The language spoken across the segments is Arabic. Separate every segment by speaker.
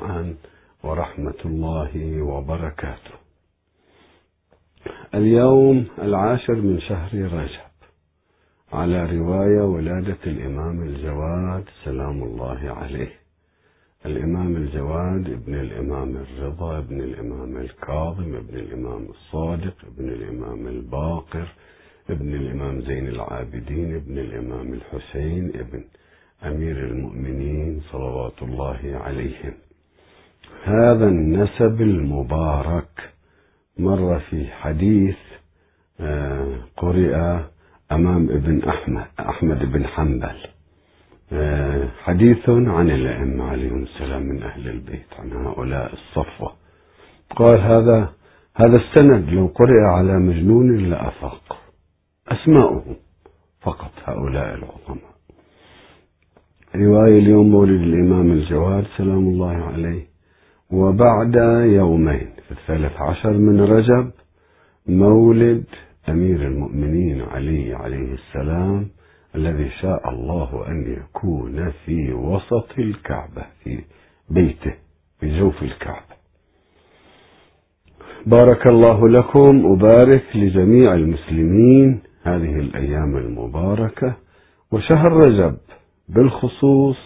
Speaker 1: جميعا ورحمة الله وبركاته. اليوم العاشر من شهر رجب على رواية ولادة الإمام الجواد سلام الله عليه. الإمام الجواد ابن الإمام الرضا ابن الإمام الكاظم ابن الإمام الصادق ابن الإمام الباقر ابن الإمام زين العابدين ابن الإمام الحسين ابن أمير المؤمنين صلوات الله عليهم هذا النسب المبارك مر في حديث آه، قرئ أمام ابن أحمد أحمد بن حنبل. آه، حديث عن الأئمة عليهم السلام من أهل البيت عن هؤلاء الصفوة. قال هذا هذا السند لو قرئ على مجنون لأفاق أسماؤهم فقط هؤلاء العظماء. رواية اليوم مولد الإمام الجواد سلام الله عليه. وبعد يومين في الثالث عشر من رجب مولد أمير المؤمنين علي عليه السلام الذي شاء الله أن يكون في وسط الكعبة في بيته في جوف الكعبة. بارك الله لكم وبارك لجميع المسلمين هذه الأيام المباركة. وشهر رجب بالخصوص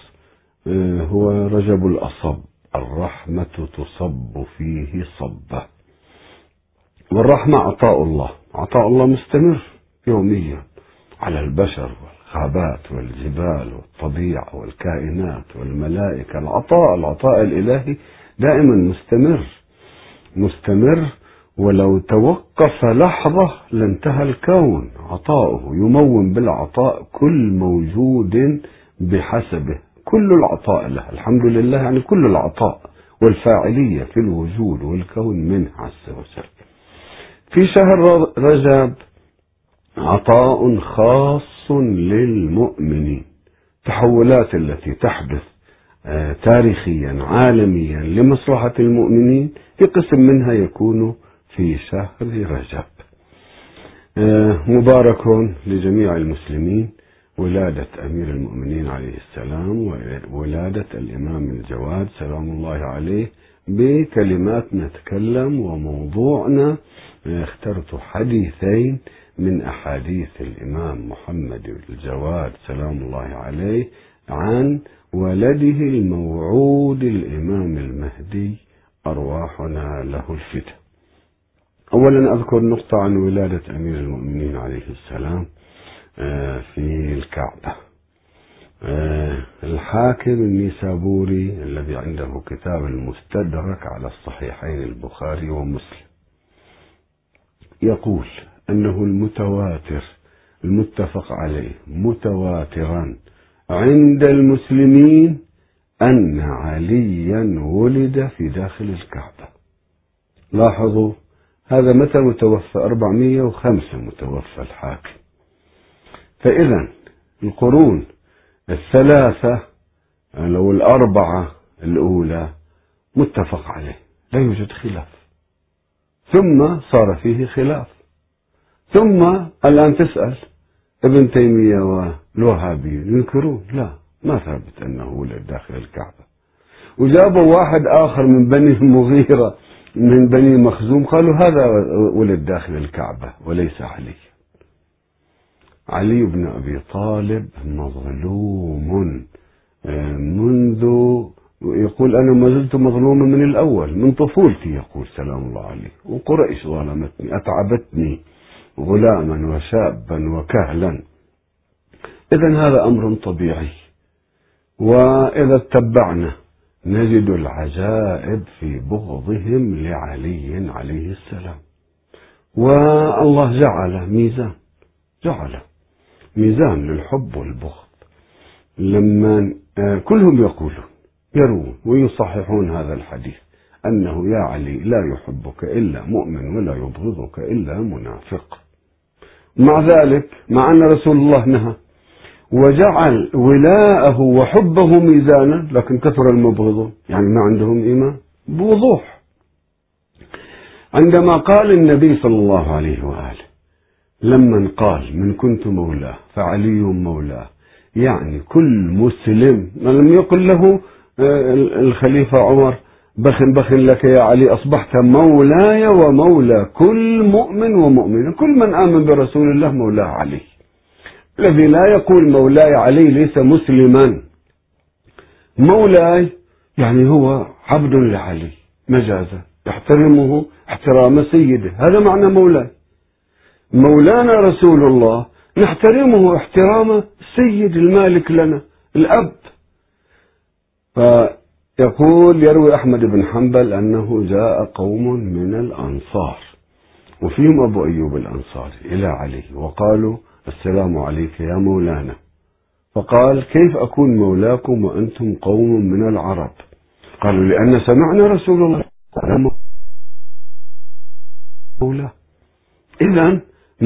Speaker 1: آه، هو رجب الأصب. الرحمة تصب فيه صبة. والرحمة عطاء الله. عطاء الله مستمر يوميا على البشر والغابات والجبال والطبيعة والكائنات والملائكة. العطاء العطاء الإلهي دائما مستمر. مستمر ولو توقف لحظة لانتهى الكون. عطاؤه يمون بالعطاء كل موجود بحسبه. كل العطاء له الحمد لله يعني كل العطاء والفاعلية في الوجود والكون منه عز وجل. في شهر رجب عطاء خاص للمؤمنين. تحولات التي تحدث آه، تاريخيا عالميا لمصلحة المؤمنين. في قسم منها يكون في شهر رجب. آه، مبارك لجميع المسلمين. ولادة أمير المؤمنين عليه السلام وولادة الإمام الجواد سلام الله عليه بكلمات نتكلم وموضوعنا اخترت حديثين من أحاديث الإمام محمد الجواد سلام الله عليه عن ولده الموعود الإمام المهدي أرواحنا له الفتن. أولا أذكر نقطة عن ولادة أمير المؤمنين عليه السلام. آه، في الكعبة. آه، الحاكم النيسابوري الذي عنده كتاب المستدرك على الصحيحين البخاري ومسلم يقول أنه المتواتر المتفق عليه متواترا عند المسلمين أن عليا ولد في داخل الكعبة. لاحظوا هذا متى متوفى؟ 405 متوفى الحاكم. فإذا القرون الثلاثة لو الأربعة الأولى متفق عليه لا يوجد خلاف. ثم صار فيه خلاف. ثم الآن تسأل ابن تيمية والوهابيون ينكرون؟ لا ما ثابت أنه ولد داخل الكعبة. وجابوا واحد آخر من بني المغيرة من بني مخزوم قالوا هذا ولد داخل الكعبة وليس علي علي بن أبي طالب مظلوم. آه، منذ يقول أنا ما زلت مظلوما من الأول من طفولتي يقول سلام الله عليه. وقريش ظلمتني أتعبتني غلاما وشابا وكهلا. إذا هذا أمر طبيعي. وإذا اتبعنا نجد العجائب في بغضهم لعلي عليه السلام. والله جعل ميزان جعل ميزان للحب والبغض. لما آه، كلهم يقولون يروون ويصححون هذا الحديث أنه يا علي لا يحبك إلا مؤمن ولا يبغضك إلا منافق. مع ذلك مع أن رسول الله نهى وجعل ولاءه وحبه ميزانا لكن كثر المبغضون يعني ما عندهم إيمان بوضوح. عندما قال النبي صلى الله عليه وآله لما قال من كنت مولاه فعلي مولاه. يعني كل مسلم لم يقل له الخليفة عمر بخن بخن لك يا علي أصبحت مولاي ومولى كل مؤمن ومؤمن كل من آمن برسول الله مولاه علي. الذي لا يقول مولاي علي ليس مسلما. مولاي يعني هو عبد لعلي مجازا يحترمه احترام سيده هذا معنى مولاي. مولانا رسول الله نحترمه احترام السيد المالك لنا الأب. فيقول يروي أحمد بن حنبل أنه جاء قوم من الأنصار وفيهم أبو أيوب الأنصاري إلى علي وقالوا السلام عليك يا مولانا. فقال كيف أكون مولاكم وأنتم قوم من العرب؟ قالوا لأن سمعنا رسول الله. مولاه إذا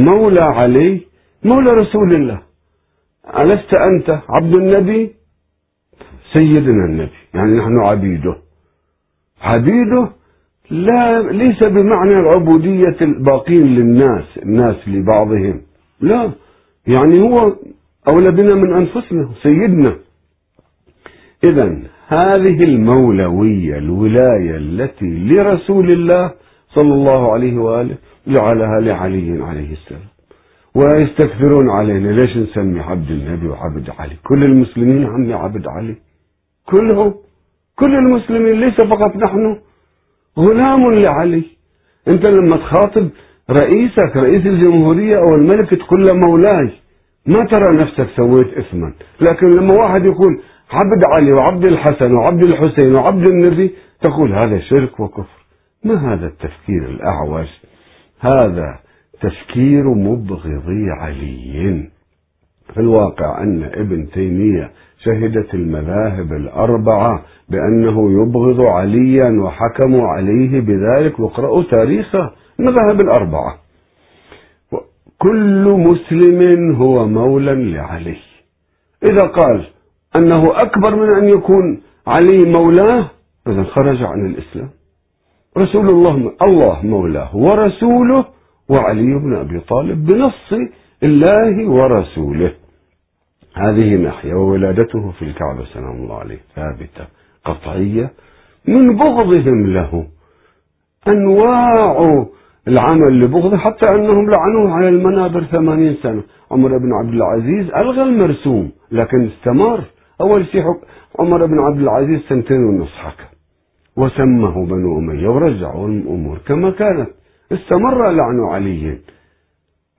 Speaker 1: مولى علي مولى رسول الله. ألست أنت عبد النبي؟ سيدنا النبي يعني نحن عبيده. عبيده لا ليس بمعنى العبودية الباقين للناس الناس لبعضهم. لا يعني هو أولى بنا من أنفسنا سيدنا. إذا هذه المولوية الولاية التي لرسول الله صلى الله عليه وآله جعلها لعلي عليه السلام. ويستكثرون علينا ليش نسمي عبد النبي وعبد علي؟ كل المسلمين عمي عبد علي. كلهم كل المسلمين ليس فقط نحن. غلام لعلي. انت لما تخاطب رئيسك رئيس الجمهورية أو الملك تقول له مولاي ما ترى نفسك سويت اثما لكن لما واحد يقول عبد علي وعبد الحسن وعبد الحسين وعبد النبي تقول هذا شرك وكفر. ما هذا التفكير الأعوج؟ هذا تفكير مبغضي علي. في الواقع أن ابن تيمية شهدت المذاهب الأربعة بأنه يبغض عليا وحكموا عليه بذلك واقرأوا تاريخ المذاهب الأربعة. كل مسلم هو مولى لعلي. إذا قال أنه أكبر من أن يكون علي مولاه إذا خرج عن الإسلام. رسول الله الله مولاه ورسوله وعلي بن أبي طالب بنص الله ورسوله. هذه ناحية وولادته في الكعبة سلام الله عليه ثابتة قطعية. من بغضهم له أنواع العمل لبغضه حتى أنهم لعنوه على المنابر ثمانين سنة. عمر بن عبد العزيز ألغى المرسوم لكن استمر. أول شيء عمر بن عبد العزيز سنتين ونص حكم وسمه بنو أمية ورجعوا الأمور كما كانت. استمر لعن علي.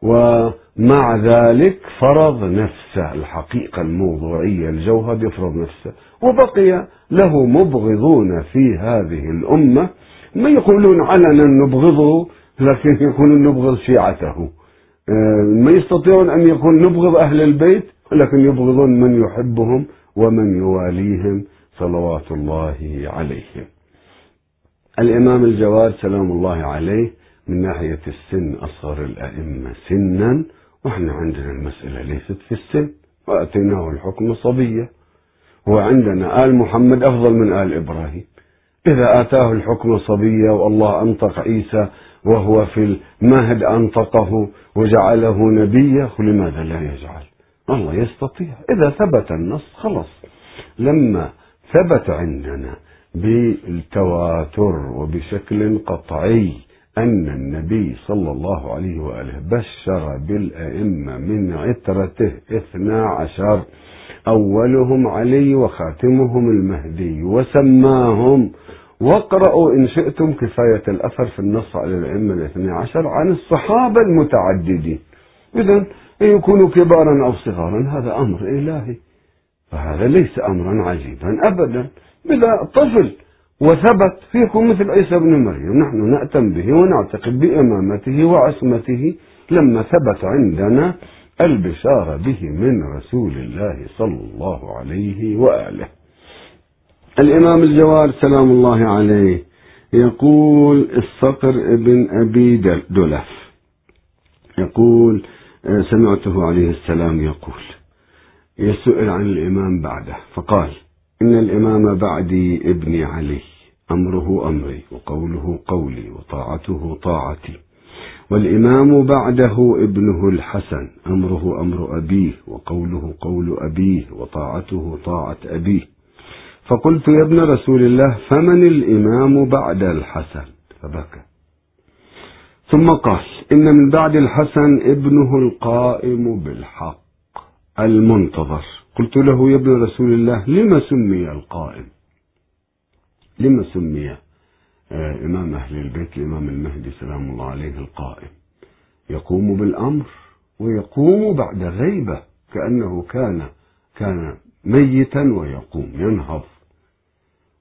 Speaker 1: ومع ذلك فرض نفسه الحقيقة الموضوعية الجوهر يفرض نفسه. وبقي له مبغضون في هذه الأمة. ما يقولون علنا نبغضه لكن يقولون نبغض شيعته. آه، ما يستطيعون أن يكون نبغض أهل البيت لكن يبغضون من يحبهم ومن يواليهم صلوات الله عليهم. الإمام الجواد سلام الله عليه من ناحية السن أصغر الأئمة سنا وإحنا عندنا المسألة ليست في السن وأتيناه الحكم صبية. وعندنا آل محمد أفضل من آل إبراهيم. إذا آتاه الحكم صبية والله أنطق عيسى وهو في المهد أنطقه وجعله نبيا لماذا لا يجعل؟ الله يستطيع. إذا ثبت النص خلص لما ثبت عندنا بالتواتر وبشكل قطعي أن النبي صلى الله عليه وآله بشر بالأئمة من عترته اثنا عشر. أولهم علي وخاتمهم المهدي وسماهم. واقرأوا إن شئتم كفاية الأثر في النص على الأئمة الاثني عشر عن الصحابة المتعددين. إذا يكونوا كبارا أو صغارا هذا أمر إلهي فهذا ليس أمرا عجيبا أبدا. بلا طفل. وثبت فيكم مثل عيسى بن مريم. نحن نأتم به ونعتقد بإمامته وعصمته لما ثبت عندنا البشارة به من رسول الله صلى الله عليه وآله. الإمام الجواد سلام الله عليه يقول الصقر ابن أبي دلف. يقول سمعته عليه السلام يقول. يسئل عن الإمام بعده فقال إن الإمام بعدي ابني علي أمره أمري وقوله قولي وطاعته طاعتي. والإمام بعده ابنه الحسن أمره أمر أبيه وقوله قول أبيه وطاعته طاعة أبيه. فقلت يا ابن رسول الله فمن الإمام بعد الحسن؟ فبكى. ثم قال إن من بعد الحسن ابنه القائم بالحق المنتظر. قلت له يا ابن رسول الله لما سمي القائم لما سمي آه إمام أهل البيت الإمام المهدي سلام الله عليه القائم يقوم بالأمر ويقوم بعد غيبة كأنه كان كان ميتا ويقوم ينهض.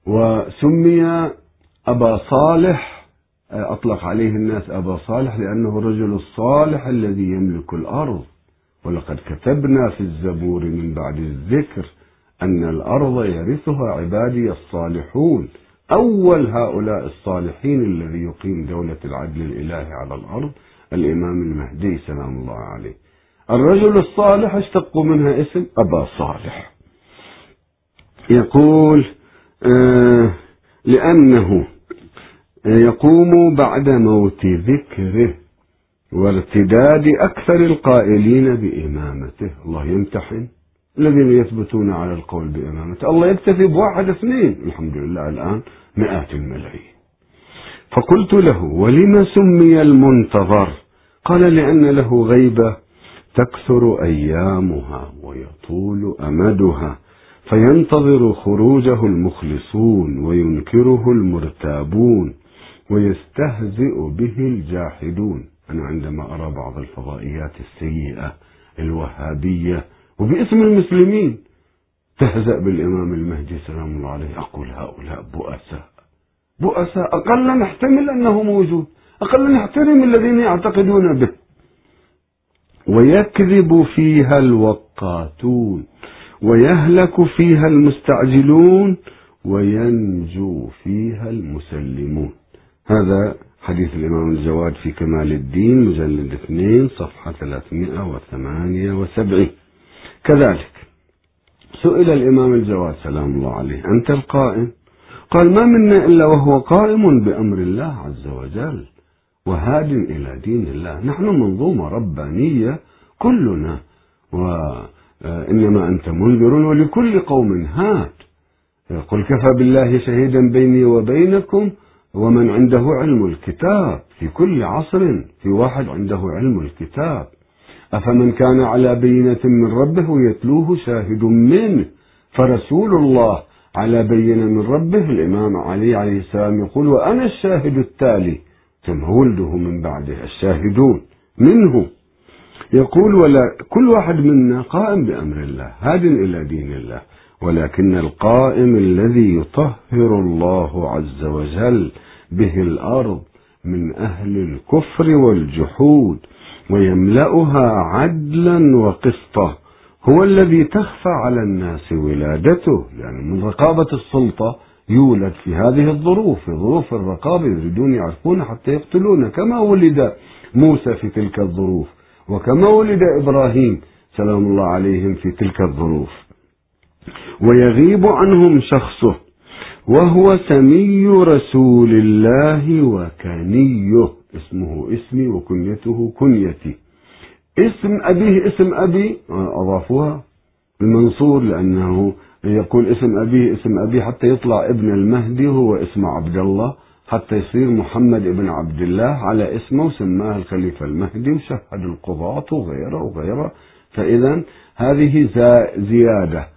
Speaker 1: وسمي أبا صالح أطلق عليه الناس أبا صالح لأنه الرجل الصالح الذي يملك الأرض. ولقد كتبنا في الزبور من بعد الذكر أن الأرض يرثها عبادي الصالحون. أول هؤلاء الصالحين الذي يقيم دولة العدل الإلهي على الأرض الإمام المهدي سلام الله عليه. الرجل الصالح اشتقوا منها اسم أبا صالح. يقول آه لأنه يقوم بعد موت ذكره. وارتداد أكثر القائلين بإمامته. الله يمتحن. الذين يثبتون على القول بإمامته. الله يكتفي بواحد اثنين. الحمد لله الآن مئات الملايين فقلت له ولم سمي المنتظر؟ قال لأن له غيبة تكثر أيامها ويطول أمدها فينتظر خروجه المخلصون وينكره المرتابون ويستهزئ به الجاحدون. أنا عندما أرى بعض الفضائيات السيئة الوهابية وباسم المسلمين تهزأ بالإمام المهدي سلام الله عليه أقول هؤلاء بؤساء. بؤساء أقل نحتمل أنه موجود أقل نحترم الذين يعتقدون به. ويكذب فيها الوقاتون ويهلك فيها المستعجلون وينجو فيها المسلمون. هذا حديث الإمام الجواد في كمال الدين مجلد اثنين صفحة 378 كذلك سئل الإمام الجواد سلام الله عليه أنت القائم؟ قال ما منا إلا وهو قائم بأمر الله عز وجل وهاد إلى دين الله. نحن منظومة ربانية كلنا وإنما أنت منذر ولكل قوم هاد. قل كفى بالله شهيدا بيني وبينكم ومن عنده علم الكتاب في كل عصر في واحد عنده علم الكتاب. أفمن كان على بينة من ربه يتلوه شاهد منه. فرسول الله على بينة من ربه الإمام علي عليه السلام يقول وأنا الشاهد التالي. ثم ولده من بعده الشاهدون. منه. يقول ولا كل واحد منا قائم بأمر الله هاد إلى دين الله. ولكن القائم الذي يطهر الله عز وجل به الأرض من أهل الكفر والجحود ويملأها عدلا وقسطا هو الذي تخفى على الناس ولادته يعني من رقابة السلطة يولد في هذه الظروف في ظروف الرقابة يريدون يعرفون حتى يقتلون كما ولد موسى في تلك الظروف وكما ولد إبراهيم سلام الله عليهم في تلك الظروف. ويغيب عنهم شخصه وهو سمي رسول الله وكنيه اسمه اسمي وكنيته كنيتي. اسم أبيه اسم أبي أضافوها المنصور لأنه يقول اسم أبيه اسم أبي حتى يطلع ابن المهدي هو اسم عبد الله حتى يصير محمد ابن عبد الله على اسمه وسماه الخليفة المهدي وشهد القضاة وغيره وغيره. فإذا هذه زيادة.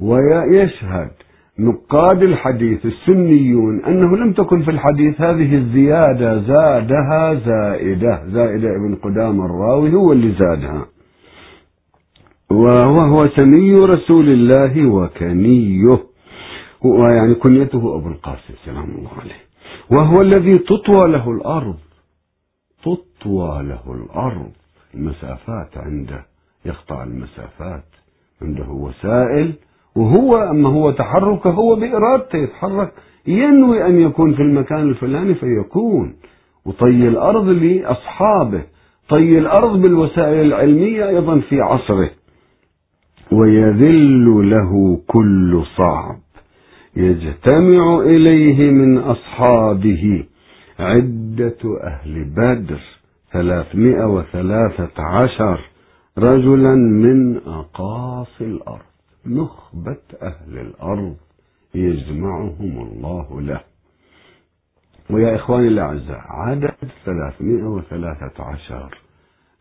Speaker 1: ويشهد نقاد الحديث السنيون أنه لم تكن في الحديث هذه الزيادة زادها زائدة زائدة ابن قدام الراوي هو اللي زادها. وهو هو سمي رسول الله وكنيه. ويعني كنيته أبو القاسم سلام الله عليه. وهو الذي تطوى له الأرض. تطوى له الأرض. المسافات عنده يقطع المسافات. عنده وسائل وهو أما هو تحركه هو بإرادته يتحرك. ينوي أن يكون في المكان الفلاني فيكون. وطي الأرض لأصحابه. طي الأرض بالوسائل العلمية أيضا في عصره. ويذل له كل صعب. يجتمع إليه من أصحابه. عدة أهل بدر. ثلاثمائة وثلاثة عشر رجلا من أقاصي الأرض. نخبة أهل الأرض يجمعهم الله له. ويا إخواني الأعزاء عدد 313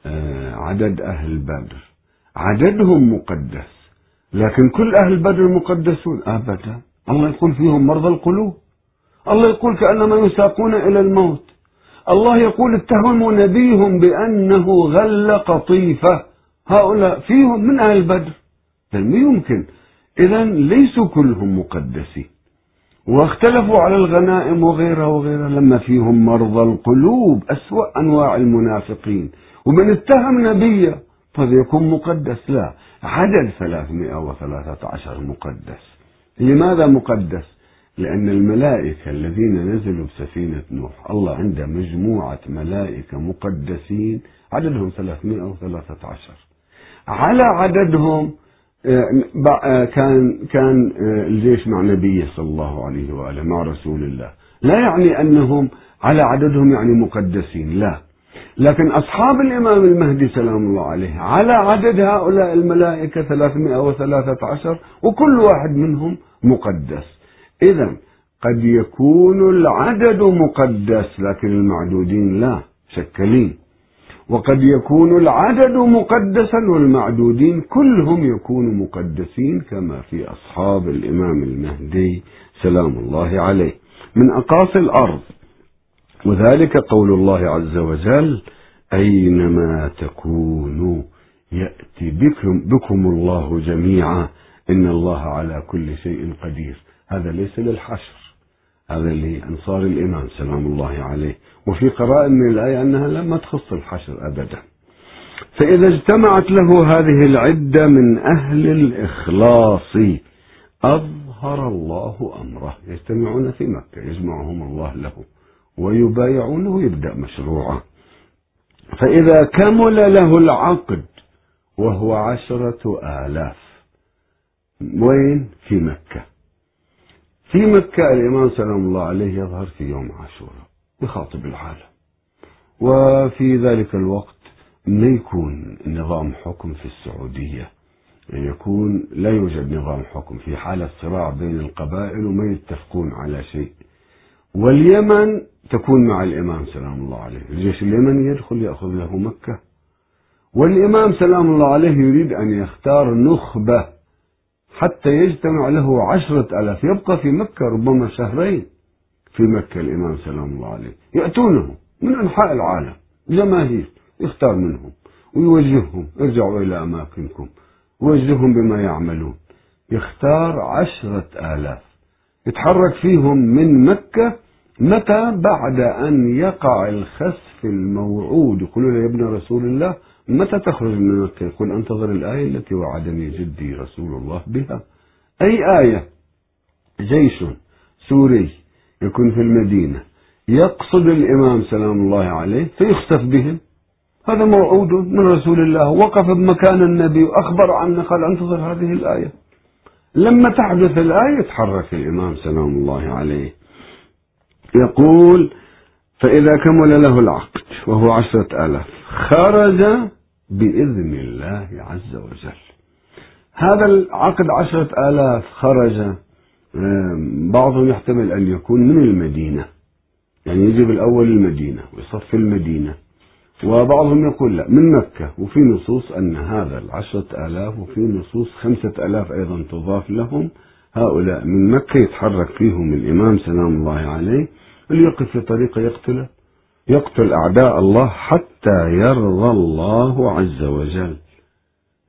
Speaker 1: آه، عدد أهل بدر. عددهم مقدس لكن كل أهل بدر مقدسون؟ أبدا. الله يقول فيهم مرضى القلوب. الله يقول كأنما يساقون إلى الموت. الله يقول اتهموا نبيهم بأنه غل قطيفة. هؤلاء فيهم من أهل بدر. ما يمكن. إذا ليسوا كلهم مقدسين. واختلفوا على الغنائم وغيرها وغيرها لما فيهم مرضى القلوب أسوأ أنواع المنافقين. ومن اتهم نبيه فليكون مقدس. لا عدد 313 مقدس. لماذا مقدس؟ لأن الملائكة الذين نزلوا بسفينة نوح الله عنده مجموعة ملائكة مقدسين عددهم 313 على عددهم كان كان آه، الجيش مع نبيه صلى الله عليه وآله مع رسول الله. لا يعني أنهم على عددهم يعني مقدسين لا. لكن أصحاب الإمام المهدي سلام الله عليه على عدد هؤلاء الملائكة 313 وكل واحد منهم مقدس. إذا قد يكون العدد مقدس لكن المعدودين لا شكلين. وقد يكون العدد مقدسا والمعدودين كلهم يكونوا مقدسين كما في أصحاب الإمام المهدي سلام الله عليه. من أقاصي الأرض وذلك قول الله عز وجل أينما تكونوا يأتي بكم, بكم الله جميعا إن الله على كل شيء قدير. هذا ليس للحشر. هذا لأنصار الإمام سلام الله عليه. وفي قراءة من الآية أنها لم تخص الحشر أبدا. فإذا اجتمعت له هذه العدة من أهل الإخلاص أظهر الله أمره. يجتمعون في مكة يجمعهم الله له ويبايعونه يبدأ مشروعه. فإذا كمل له العقد وهو عشرة آلاف. وين؟ في مكة. في مكة الإمام سلام الله عليه يظهر في يوم عاشوراء يخاطب العالم. وفي ذلك الوقت ما يكون نظام حكم في السعودية؟ يكون لا يوجد نظام حكم في حالة صراع بين القبائل وما يتفقون على شيء. واليمن تكون مع الإمام سلام الله عليه. الجيش اليمني يدخل يأخذ له مكة. والإمام سلام الله عليه يريد أن يختار نخبة حتى يجتمع له عشرة ألاف. يبقى في مكة ربما شهرين. في مكة الإمام سلام الله عليه. يأتونه من أنحاء العالم. جماهير. يختار منهم. ويوجههم. ارجعوا إلى أماكنكم. ويوجههم بما يعملون. يختار عشرة آلاف. يتحرك فيهم من مكة متى؟ بعد أن يقع الخسف الموعود. يقولون يا ابن رسول الله متى تخرج من مكة؟ يقول أنتظر الآية التي وعدني جدي رسول الله بها. أي آية؟ جيش سوري يكون في المدينة. يقصد الإمام سلام الله عليه فيخسف بهم. هذا موعود من رسول الله. وقف بمكان النبي وأخبر عنه قال أنتظر هذه الآية. لما تحدث الآية يتحرك الإمام سلام الله عليه. يقول فإذا كمل له العقد وهو عشرة آلاف خرج بإذن الله عز وجل. هذا العقد عشرة آلاف خرج بعضهم يحتمل أن يكون من المدينة. يعني يجي بالأول المدينة ويصف المدينة. وبعضهم يقول لا من مكة. وفي نصوص أن هذا العشرة آلاف وفي نصوص خمسة آلاف أيضا تضاف لهم. هؤلاء من مكة يتحرك فيهم الإمام سلام الله عليه اللي يقف في طريقه يقتله. يقتل أعداء الله حتى يرضى الله عز وجل.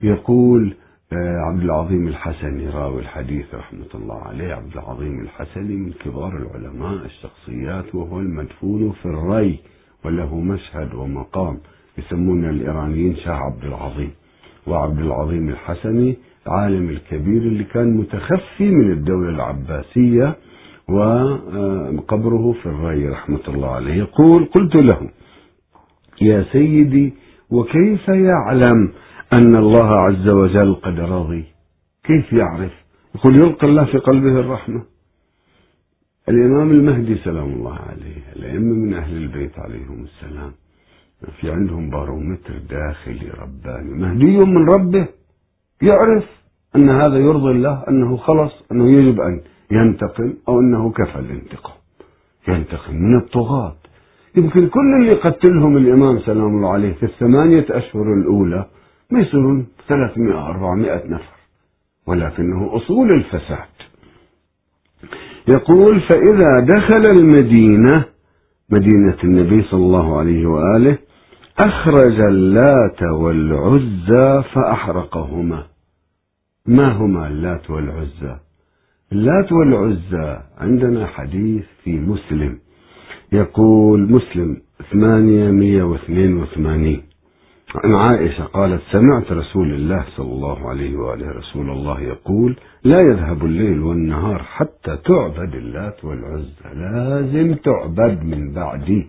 Speaker 1: يقول آه، عبد العظيم الحسني راوي الحديث رحمة الله عليه. عبد العظيم الحسني من كبار العلماء الشخصيات وهو المدفون في الري وله مشهد ومقام يسمون الإيرانيين شاه عبد العظيم. وعبد العظيم الحسني العالم الكبير اللي كان متخفي من الدولة العباسية وقبره في الري رحمة الله عليه. يقول قلت له يا سيدي وكيف يعلم أن الله عز وجل قد رضي؟ كيف يعرف؟ يقول يلقى الله في قلبه الرحمة. الإمام المهدي سلام الله عليه الأئمة من أهل البيت عليهم السلام في عندهم بارومتر داخلي رباني مهدي من ربه يعرف أن هذا يرضي الله أنه خلص أنه يجب أن ينتقم أو أنه كفى الانتقام. ينتقم من الطغاة. يمكن كل اللي قتلهم الإمام سلام الله عليه في الثمانية أشهر الأولى ما يصيرون 300 400 نفر ولكنه أصول الفساد. يقول فإذا دخل المدينة مدينة النبي صلى الله عليه وآله أخرج اللات والعزى فأحرقهما. ما هما اللات والعزى؟ اللات والعزى عندنا حديث في مسلم. يقول مسلم 882 عن عائشة قالت سمعت رسول الله صلى الله عليه وآله رسول الله يقول لا يذهب الليل والنهار حتى تعبد اللات والعزى لازم تعبد من بعدي.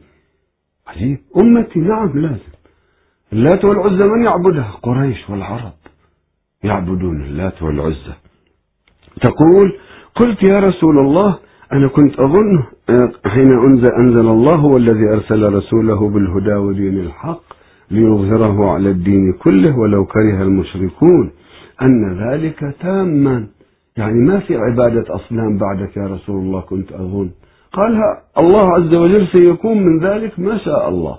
Speaker 1: عجيب أمتي نعم لازم. اللات والعزى من يعبدها؟ قريش والعرب يعبدون اللات والعزى تقول قلت يا رسول الله أنا كنت أظن حين أنزل, أنزل الله والذي أرسل رسوله بالهدى ودين الحق ليظهره على الدين كله ولو كره المشركون. أن ذلك تاما. يعني ما في عبادة أصنام بعدك يا رسول الله كنت أظن. قالها الله عز وجل سيكون من ذلك ما شاء الله.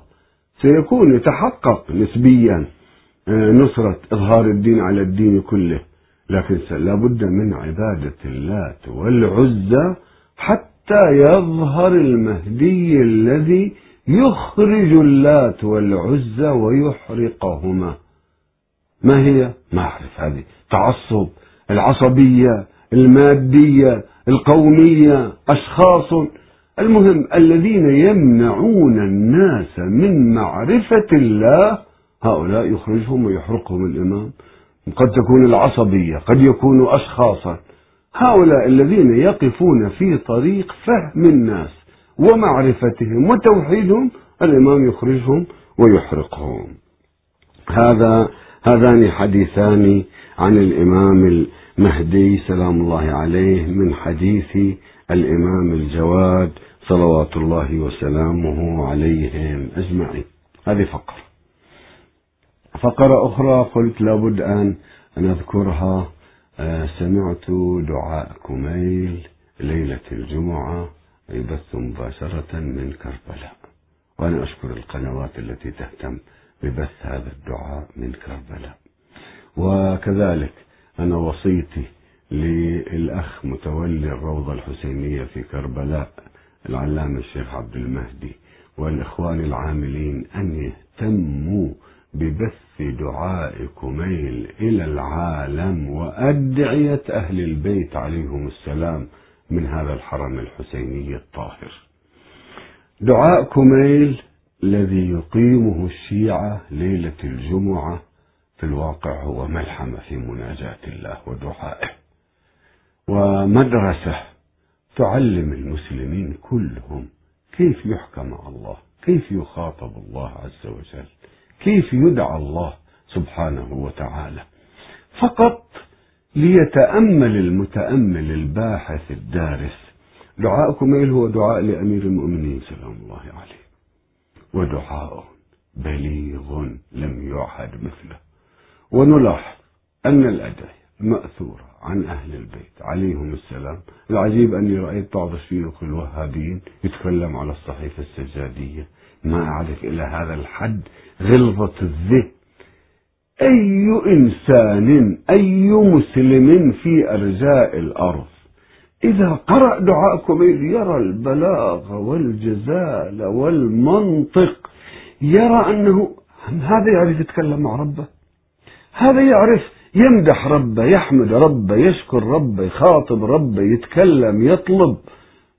Speaker 1: سيكون يتحقق نسبيا آه، نصرة إظهار الدين على الدين كله. لكن لابد من عبادة اللات والعزى حتى يظهر المهدي الذي يخرج اللات والعزى ويحرقهما. ما هي؟ ما أعرف هذه. تعصب العصبية المادية القومية أشخاص. المهم الذين يمنعون الناس من معرفة الله هؤلاء يخرجهم ويحرقهم الإمام. قد تكون العصبية قد يكونوا أشخاصا. هؤلاء الذين يقفون في طريق فهم الناس ومعرفتهم وتوحيدهم الإمام يخرجهم ويحرقهم. هذا هذان حديثان عن الإمام المهدي سلام الله عليه من حديث الإمام الجواد صلوات الله وسلامه عليهم أجمعين. هذه فقرة فقرة أخرى قلت لابد أن نذكرها آه، سمعت دعاء كميل ليلة الجمعة يبث مباشرة من كربلاء. وأنا أشكر القنوات التي تهتم ببث هذا الدعاء من كربلاء. وكذلك أنا وصيتي للأخ متولي الروضة الحسينية في كربلاء العلامة الشيخ عبد المهدي والإخوان العاملين أن يهتموا ببث دعاء كميل إلى العالم وأدعية أهل البيت عليهم السلام من هذا الحرم الحسيني الطاهر. دعاء كميل الذي يقيمه الشيعة ليلة الجمعة في الواقع هو ملحمة في مناجاة الله ودعائه. ومدرسة تعلم المسلمين كلهم كيف يحكم الله كيف يخاطب الله عز وجل. كيف يدعى الله سبحانه وتعالى؟ فقط ليتأمل المتأمل الباحث الدارس. دعاءكم إيه هو دعاء لأمير المؤمنين سلام الله عليه. ودعاء بليغ لم يعهد مثله. ونلاحظ أن الأدعية مأثورة عن أهل البيت. عليهم السلام. العجيب أني رأيت بعض الشيوخ الوهابيين يتكلم على الصحيفة السجادية. ما أعرف إلى هذا الحد. غلظة الذهن. أي إنسان أي مسلم في أرجاء الأرض إذا قرأ دعاءكم يرى البلاغ والجزال والمنطق يرى أنه هذا يعرف يتكلم مع ربه؟ هذا يعرف يمدح ربه يحمد ربه يشكر ربه يخاطب ربه يتكلم يطلب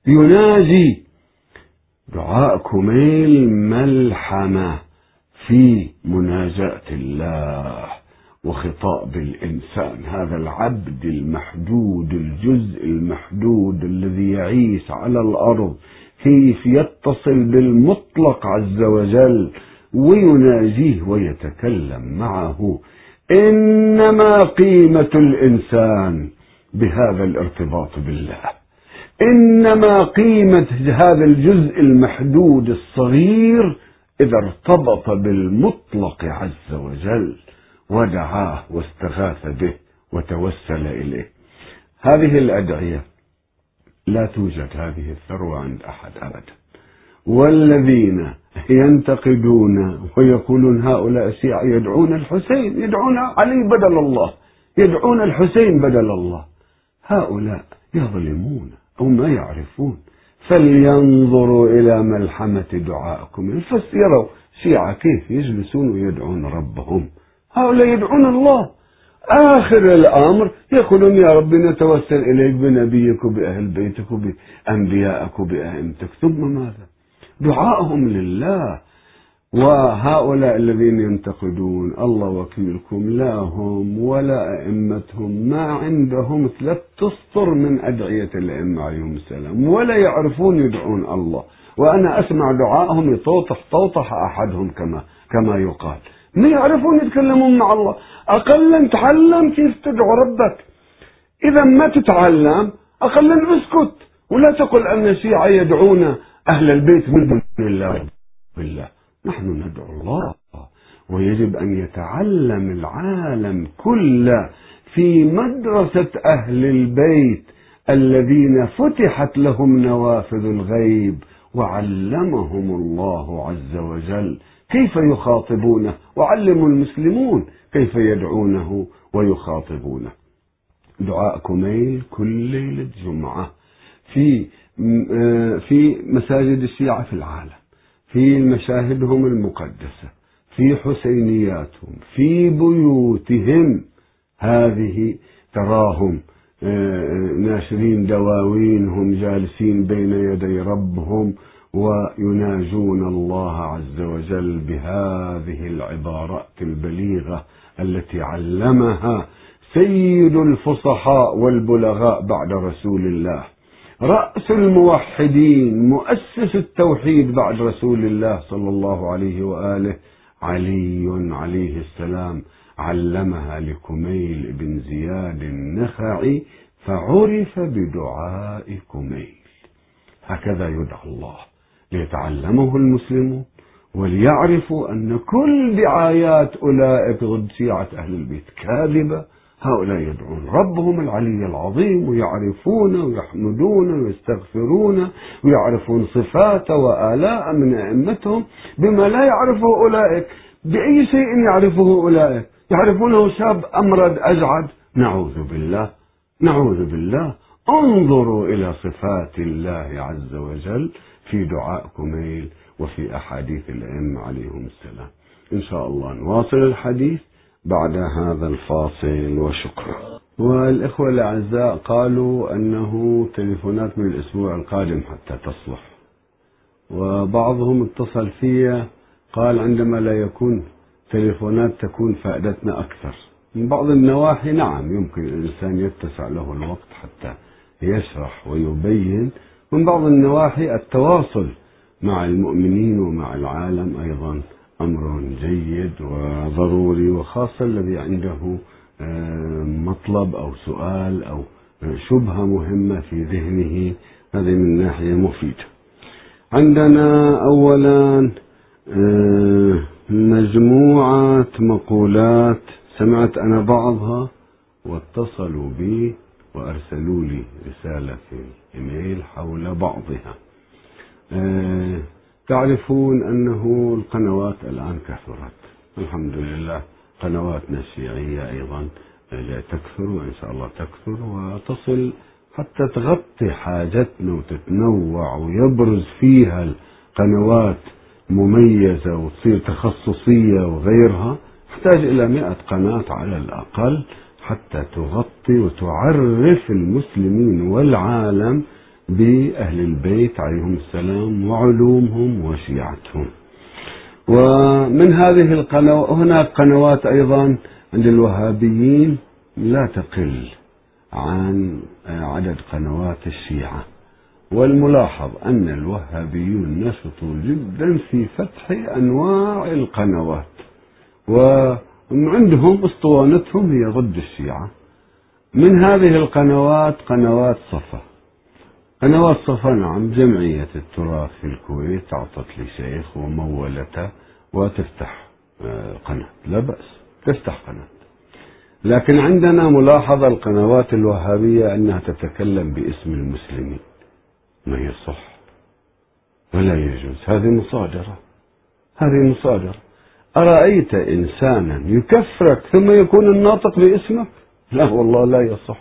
Speaker 1: يناجي دعاء كميل ملحمة في مناجاة الله وخطاب الإنسان. هذا العبد المحدود الجزء المحدود الذي يعيش على الأرض كيف يتصل بالمطلق عز وجل ويناجيه ويتكلم معه. إنما قيمة الإنسان بهذا الارتباط بالله. إنما قيمة هذا الجزء المحدود الصغير إذا ارتبط بالمطلق عز وجل ودعاه واستغاث به وتوسل إليه. هذه الأدعية لا توجد هذه الثروة عند أحد أبدا. والذين ينتقدون ويقولون هؤلاء الشيعة يدعون الحسين يدعون علي بدل الله يدعون الحسين بدل الله هؤلاء يظلمون. أو ما يعرفون. فلينظروا إلى ملحمة دعائكم. فسيروا شيعة كيف يجلسون ويدعون ربهم؟ هؤلاء يدعون الله. آخر الأمر يقولون يا رب نتوسل إليك بنبيك وبأهل بيتك وبأنبيائك وبأئمتك. ثم ماذا؟ دعائهم لله. وهؤلاء الذين ينتقدون الله وكيلكم لا هم ولا أئمتهم ما عندهم ثلاث تسطر من أدعية الأئمة عليهم السلام ولا يعرفون يدعون الله. وأنا أسمع دعائهم يطوطح طوطح أحدهم كما كما يقال. ما يعرفون يتكلمون مع الله. أقلا تعلم كيف تدعو ربك. إذا ما تتعلم أقلا اسكت. ولا تقل أن الشيعة يدعون أهل البيت من دون الله. بالله نحن ندعو الله ويجب أن يتعلم العالم كله في مدرسة أهل البيت الذين فتحت لهم نوافذ الغيب وعلمهم الله عز وجل. كيف يخاطبونه؟ وعلموا المسلمون كيف يدعونه ويخاطبونه. دعاء كميل كل ليلة جمعة في في مساجد الشيعة في العالم. في مشاهدهم المقدسة في حسينياتهم في بيوتهم. هذه تراهم آه، ناشرين دواوينهم جالسين بين يدي ربهم ويناجون الله عز وجل بهذه العبارات البليغة التي علمها سيد الفصحاء والبلغاء بعد رسول الله. رأس الموحدين مؤسس التوحيد بعد رسول الله صلى الله عليه وآله علي عليه السلام علمها لكميل بن زياد النخعي فعرف بدعاء كميل. هكذا يدعى الله ليتعلمه المسلمون وليعرفوا أن كل دعايات أولئك ضد شيعة أهل البيت كاذبة هؤلاء يدعون ربهم العلي العظيم ويعرفون ويحمدون ويستغفرون ويعرفون صفاته وآلاء من أئمتهم بما لا يعرفه أولئك. بأي شيء يعرفه أولئك؟ يعرفونه شاب أمرد أجعد؟ نعوذ بالله نعوذ بالله. انظروا إلى صفات الله عز وجل في دعاء كميل وفي أحاديث الأئمة عليهم السلام. إن شاء الله نواصل الحديث. بعد هذا الفاصل وشكرا. والإخوة الأعزاء قالوا أنه تليفونات من الأسبوع القادم حتى تصلح. وبعضهم اتصل في قال عندما لا يكون تليفونات تكون فائدتنا أكثر. من بعض النواحي نعم يمكن الإنسان يتسع له الوقت حتى يشرح ويبين. من بعض النواحي التواصل مع المؤمنين ومع العالم أيضا أمر جيد وضروري وخاصة الذي عنده آه، مطلب أو سؤال أو شبهة مهمة في ذهنه هذه من ناحية مفيدة. عندنا أولا آه، مجموعة مقولات سمعت أنا بعضها واتصلوا بي وأرسلوا لي رسالة في إيميل حول بعضها. آه، تعرفون أنه القنوات الآن كثرت. الحمد لله قنواتنا الشيعية أيضا تكثر وإن شاء الله تكثر وتصل حتى تغطي حاجتنا وتتنوع ويبرز فيها القنوات مميزة وتصير تخصصية وغيرها. تحتاج إلى مئة قناة على الأقل حتى تغطي وتعرف المسلمين والعالم بأهل البيت عليهم السلام وعلومهم وشيعتهم. ومن هذه القنوات هناك قنوات أيضا عند الوهابيين لا تقل عن عدد قنوات الشيعة. والملاحظ أن الوهابيون نشطوا جدا في فتح أنواع القنوات وعندهم أسطوانتهم هي ضد الشيعة. من هذه القنوات قنوات صفا. قنوات صفا نعم جمعية التراث في الكويت أعطت لي شيخ ومولته وتفتح آه، قناة. لا بأس تفتح قناة. لكن عندنا ملاحظة القنوات الوهابية أنها تتكلم باسم المسلمين. ما يصح ولا يجوز؟ هذه مصادرة. هذه مصادرة. أرأيت إنسانا يكفرك ثم يكون الناطق باسمك؟ لا والله لا يصح.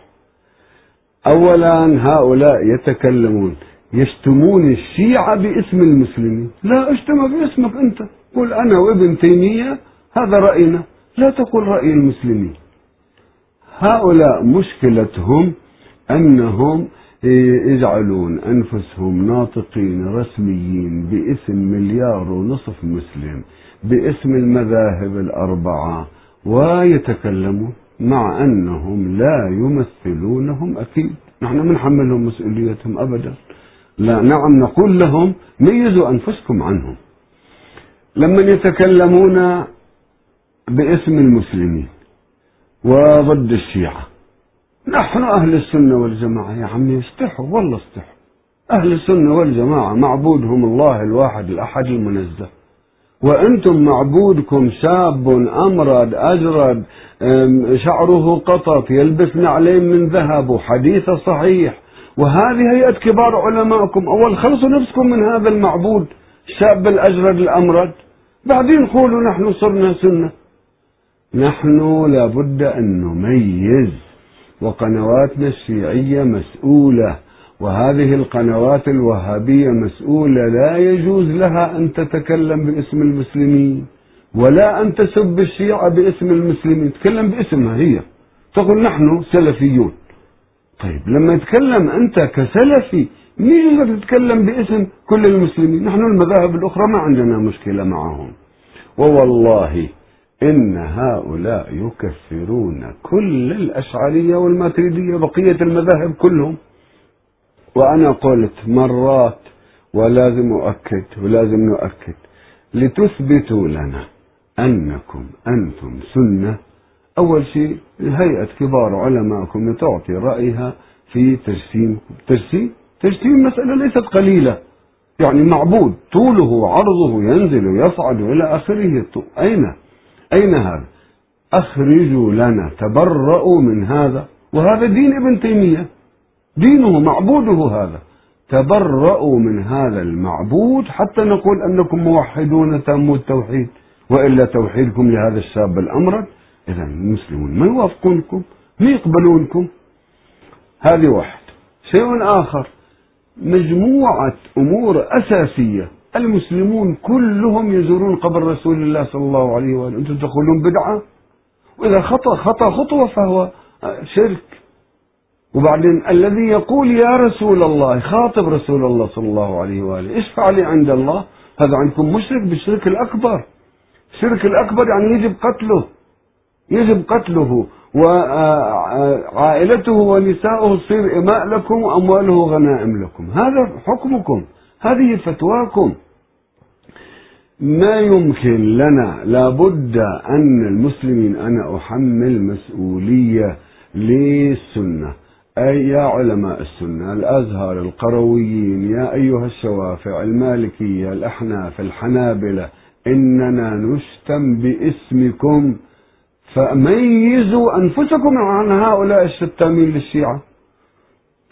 Speaker 1: أولا هؤلاء يتكلمون يشتمون الشيعة باسم المسلمين. لا أشتم باسمك أنت. قل أنا وابن تيمية هذا رأينا. لا تقول رأي المسلمين. هؤلاء مشكلتهم أنهم يجعلون أنفسهم ناطقين رسميين باسم مليار ونصف مسلم باسم المذاهب الأربعة ويتكلمون. مع أنهم لا يمثلونهم أكيد. نحن منحملهم مسؤوليتهم أبدا. لا نعم نقول لهم ميزوا أنفسكم عنهم. لما يتكلمون باسم المسلمين وضد الشيعة نحن أهل السنة والجماعة يا عمي استحوا والله استحوا. أهل السنة والجماعة معبودهم الله الواحد الأحد المنزه. وأنتم معبودكم شاب أمرد أجرد شعره قطط يلبس نعلين من ذهب وحديث صحيح. وهذه هيئة كبار علمائكم أول خلصوا نفسكم من هذا المعبود الشاب الأجرد الأمرد. بعدين قولوا نحن صرنا سنة. نحن لابد أن نميز وقنواتنا الشيعية مسؤولة. وهذه القنوات الوهابية مسؤولة لا يجوز لها أن تتكلم باسم المسلمين ولا أن تسب الشيعة باسم المسلمين تكلم باسمها هي. تقول نحن سلفيون. طيب لما يتكلم أنت كسلفي مين يقدر تتكلم باسم كل المسلمين؟ نحن المذاهب الأخرى ما عندنا مشكلة معهم. ووالله إن هؤلاء يكفرون كل الأشعرية والماتريدية بقية المذاهب كلهم. وأنا قلت مرات ولازم أؤكد ولازم نؤكد لتثبتوا لنا أنكم أنتم سنة. أول شيء هيئة كبار علمائكم تعطي رأيها في تجسيم تجسيم تجسيم مسألة ليست قليلة. يعني معبود طوله وعرضه ينزل ويصعد إلى آخره. أين؟ أين هذا؟ أخرجوا لنا تبرؤوا من هذا. وهذا دين ابن تيمية. دينه معبوده هذا. تبرؤوا من هذا المعبود حتى نقول أنكم موحدون تاموا التوحيد وإلا توحيدكم لهذا الشاب الأمرد إذا المسلمون ما يوافقونكم؟ ما يقبلونكم؟ هذه واحد. شيء آخر مجموعة أمور أساسية. المسلمون كلهم يزورون قبر رسول الله صلى الله عليه وآله. أنتم تقولون بدعة؟ وإذا خطأ خطأ خطوة فهو شرك. وبعدين الذي يقول يا رسول الله خاطب رسول الله صلى الله عليه وآله اشفع لي عند الله. هذا عندكم مشرك بالشرك الأكبر. الشرك الأكبر يعني يجب قتله. يجب قتله. وعائلته ونساؤه تصير إماء لكم وأمواله غنائم لكم. هذا حكمكم. هذه فتواكم. ما يمكن لنا لابد أن المسلمين أنا أحمل مسؤولية للسنة. أي يا علماء السنة الأزهر القرويين يا أيها الشوافع المالكية الأحناف الحنابلة إننا نشتم باسمكم فميزوا أنفسكم عن هؤلاء الشتامين للشيعة.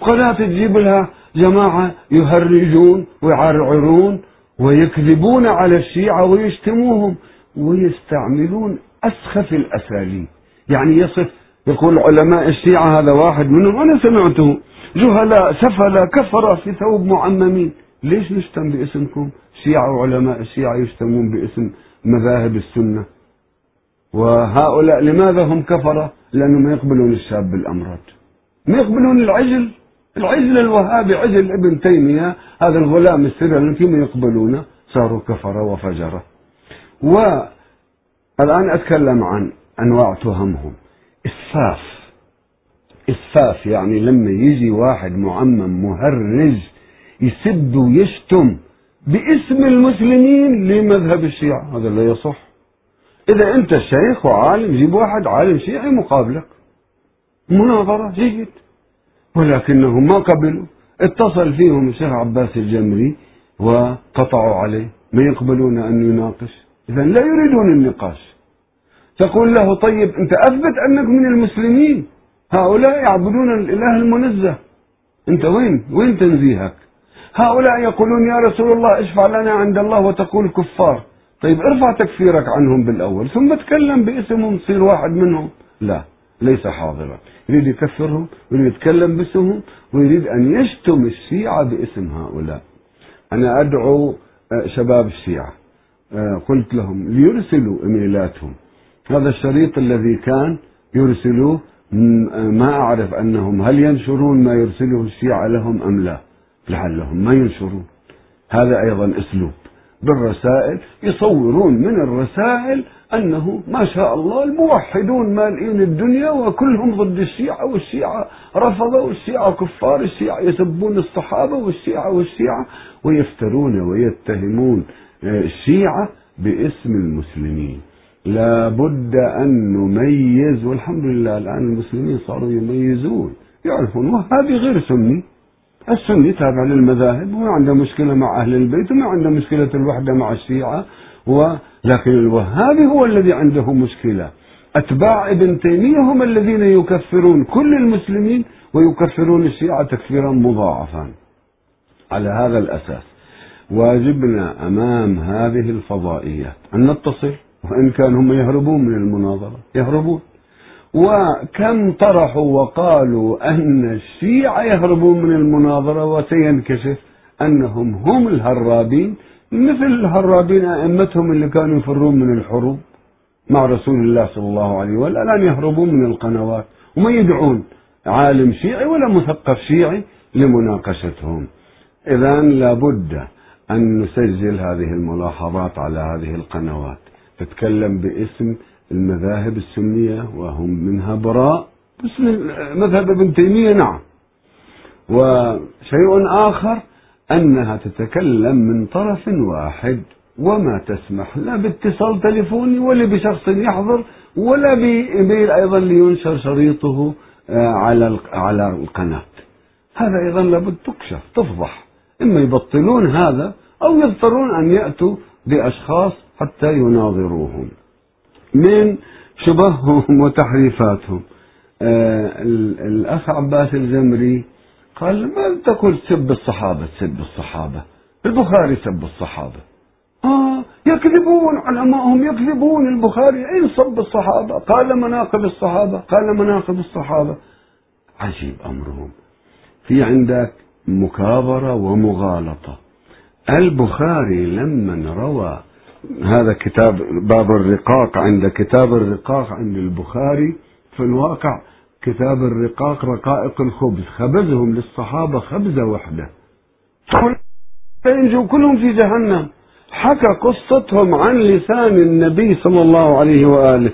Speaker 1: قناة تجيب لها جماعة يهرجون ويعرعرون ويكذبون على الشيعة ويشتموهم ويستعملون أسخف الأساليب. يعني يصف يقول علماء الشيعة هذا واحد منهم أنا سمعته. جهلاء سفلاء كفر في ثوب معممين ليش نشتم باسمكم؟ شيعة وعلماء الشيعة يشتمون باسم مذاهب السنة. وهؤلاء لماذا هم كفرة لأنهم ما يقبلون الشاب بالأمراض. ما يقبلون العجل. العجل الوهابي عجل ابن تيمية. هذا الغلام السري ما يقبلونه صاروا كفرة وفجرة. والآن أتكلم عن أنواع تهمهم. إسفاف إسفاف يعني لما يجي واحد معمم مهرج يسب ويشتم باسم المسلمين لمذهب الشيعة. هذا لا يصح. إذا أنت شيخ وعالم جيب واحد عالم شيعي مقابلك. مناظرة جيد. ولكنهم ما قبلوا. اتصل فيهم الشيخ عباس الجمري وقطعوا عليه. ما يقبلون أن يناقش. إذا لا يريدون النقاش. تقول له طيب أنت أثبت أنك من المسلمين. هؤلاء يعبدون الإله المنزه. أنت وين؟ وين تنزيهك؟ هؤلاء يقولون يا رسول الله اشفع لنا عند الله وتقول كفار. طيب ارفع تكفيرك عنهم بالأول ثم تكلم باسمهم تصير واحد منهم. لا ليس حاضرا. يريد يكفرهم ويريد يتكلم باسمهم ويريد أن يشتم الشيعة باسم هؤلاء. أنا أدعو آه، شباب الشيعة. آه، قلت لهم ليرسلوا إيميلاتهم. هذا الشريط الذي كان يرسلوه ما أعرف أنهم هل ينشرون ما يرسله الشيعة لهم أم لا. لعلهم ما ينشرون. هذا أيضا أسلوب. بالرسائل يصورون من الرسائل أنه ما شاء الله الموحدون مالئين الدنيا وكلهم ضد الشيعة والشيعة رفضوا والشيعة كفار الشيعة يسبون الصحابة والشيعة والشيعة ويفترون ويتهمون الشيعة باسم المسلمين. لا بد أن نميز والحمد لله الآن المسلمين صاروا يميزون يعرفون وهذه غير سني. السني تابع للمذاهب وما عنده مشكلة مع أهل البيت وما عنده مشكلة الوحدة مع الشيعة ولكن الوهابي هو الذي عنده مشكلة. أتباع ابن تيمية هم الذين يكفرون كل المسلمين ويكفرون الشيعة تكفيرا مضاعفا. على هذا الأساس واجبنا أمام هذه الفضائيات أن نتصل وإن كان هم يهربون من المناظرة يهربون. وكم طرحوا وقالوا أن الشيعة يهربون من المناظرة وسينكشف أنهم هم الهرابين مثل الهرابين أئمتهم اللي كانوا يفرون من الحروب مع رسول الله صلى الله عليه وسلم الآن يهربون من القنوات وما يدعون عالم شيعي ولا مثقف شيعي لمناقشتهم. إذا لابد أن نسجل هذه الملاحظات على هذه القنوات. تتكلم باسم المذاهب السنية وهم منها براء باسم مذهب ابن تيمية نعم. وشيء آخر أنها تتكلم من طرف واحد وما تسمح لا باتصال تليفوني ولا بشخص يحضر ولا بإيميل أيضا لينشر شريطه آه، على على القناة. هذا أيضا لابد تكشف تفضح. إما يبطلون هذا أو يضطرون أن يأتوا بأشخاص حتى يناظروهم. من شبههم وتحريفاتهم. آه الأخ عباس الزمري قال ما تقول سب الصحابة سب الصحابة. البخاري سب الصحابة. آه يكذبون علماءهم يكذبون. البخاري أين صب الصحابة؟ قال مناقب الصحابة قال مناقب الصحابة. عجيب أمرهم. في عندك مكابرة ومغالطة. البخاري لما روى هذا كتاب باب الرقاق عند كتاب الرقاق عند البخاري في الواقع. كتاب الرقاق رقائق الخبز خبزهم للصحابة خبزة واحدة ينجوا كلهم في جهنم. حكى قصتهم عن لسان النبي صلى الله عليه وآله.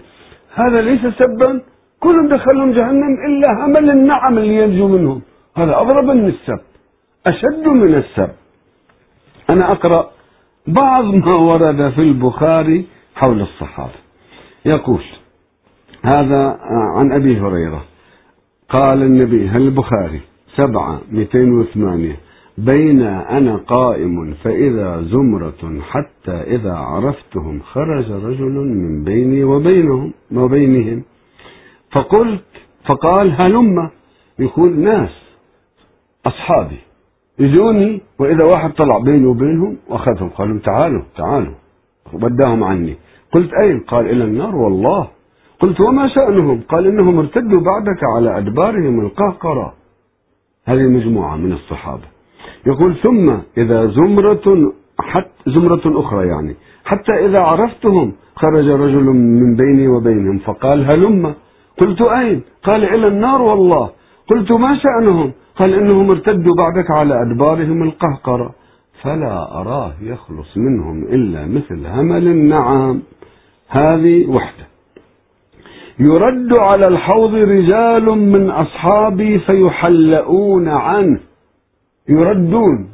Speaker 1: هذا ليس سبا. كلهم دخلهم جهنم إلا همل النعم اللي ينجو منهم. هذا أضرب من السب أشد من السب. أنا أقرأ بعض ما ورد في البخاري حول الصحابة. يقول هذا عن أبي هريرة. قال النبي هل البخاري سبعة مئتين وثمانية؟ بين أنا قائم فإذا زمرة حتى إذا عرفتهم خرج رجل من بيني وبينهم وبينهم. فقلت فقال هلم؟ يقول ناس أصحابي. يجوني وإذا واحد طلع بيني وبينهم وأخذهم قالوا تعالوا تعالوا. وداهم عني. قلت أين؟ قال إلى النار والله. قلت وما شأنهم؟ قال إنهم ارتدوا بعدك على أدبارهم القهقرة. هذه مجموعة من الصحابة. يقول ثم إذا زمرة حتى زمرة أخرى يعني حتى إذا عرفتهم خرج رجل من بيني وبينهم فقال هلم. قلت أين؟ قال إلى النار والله. قلت ما شأنهم؟ قال إنهم ارتدوا بعدك على أدبارهم القهقرة؟ فلا أراه يخلص منهم إلا مثل همل النعام. هذه وحدة. يرد على الحوض رجال من أصحابي فيحلؤون عنه. يردون.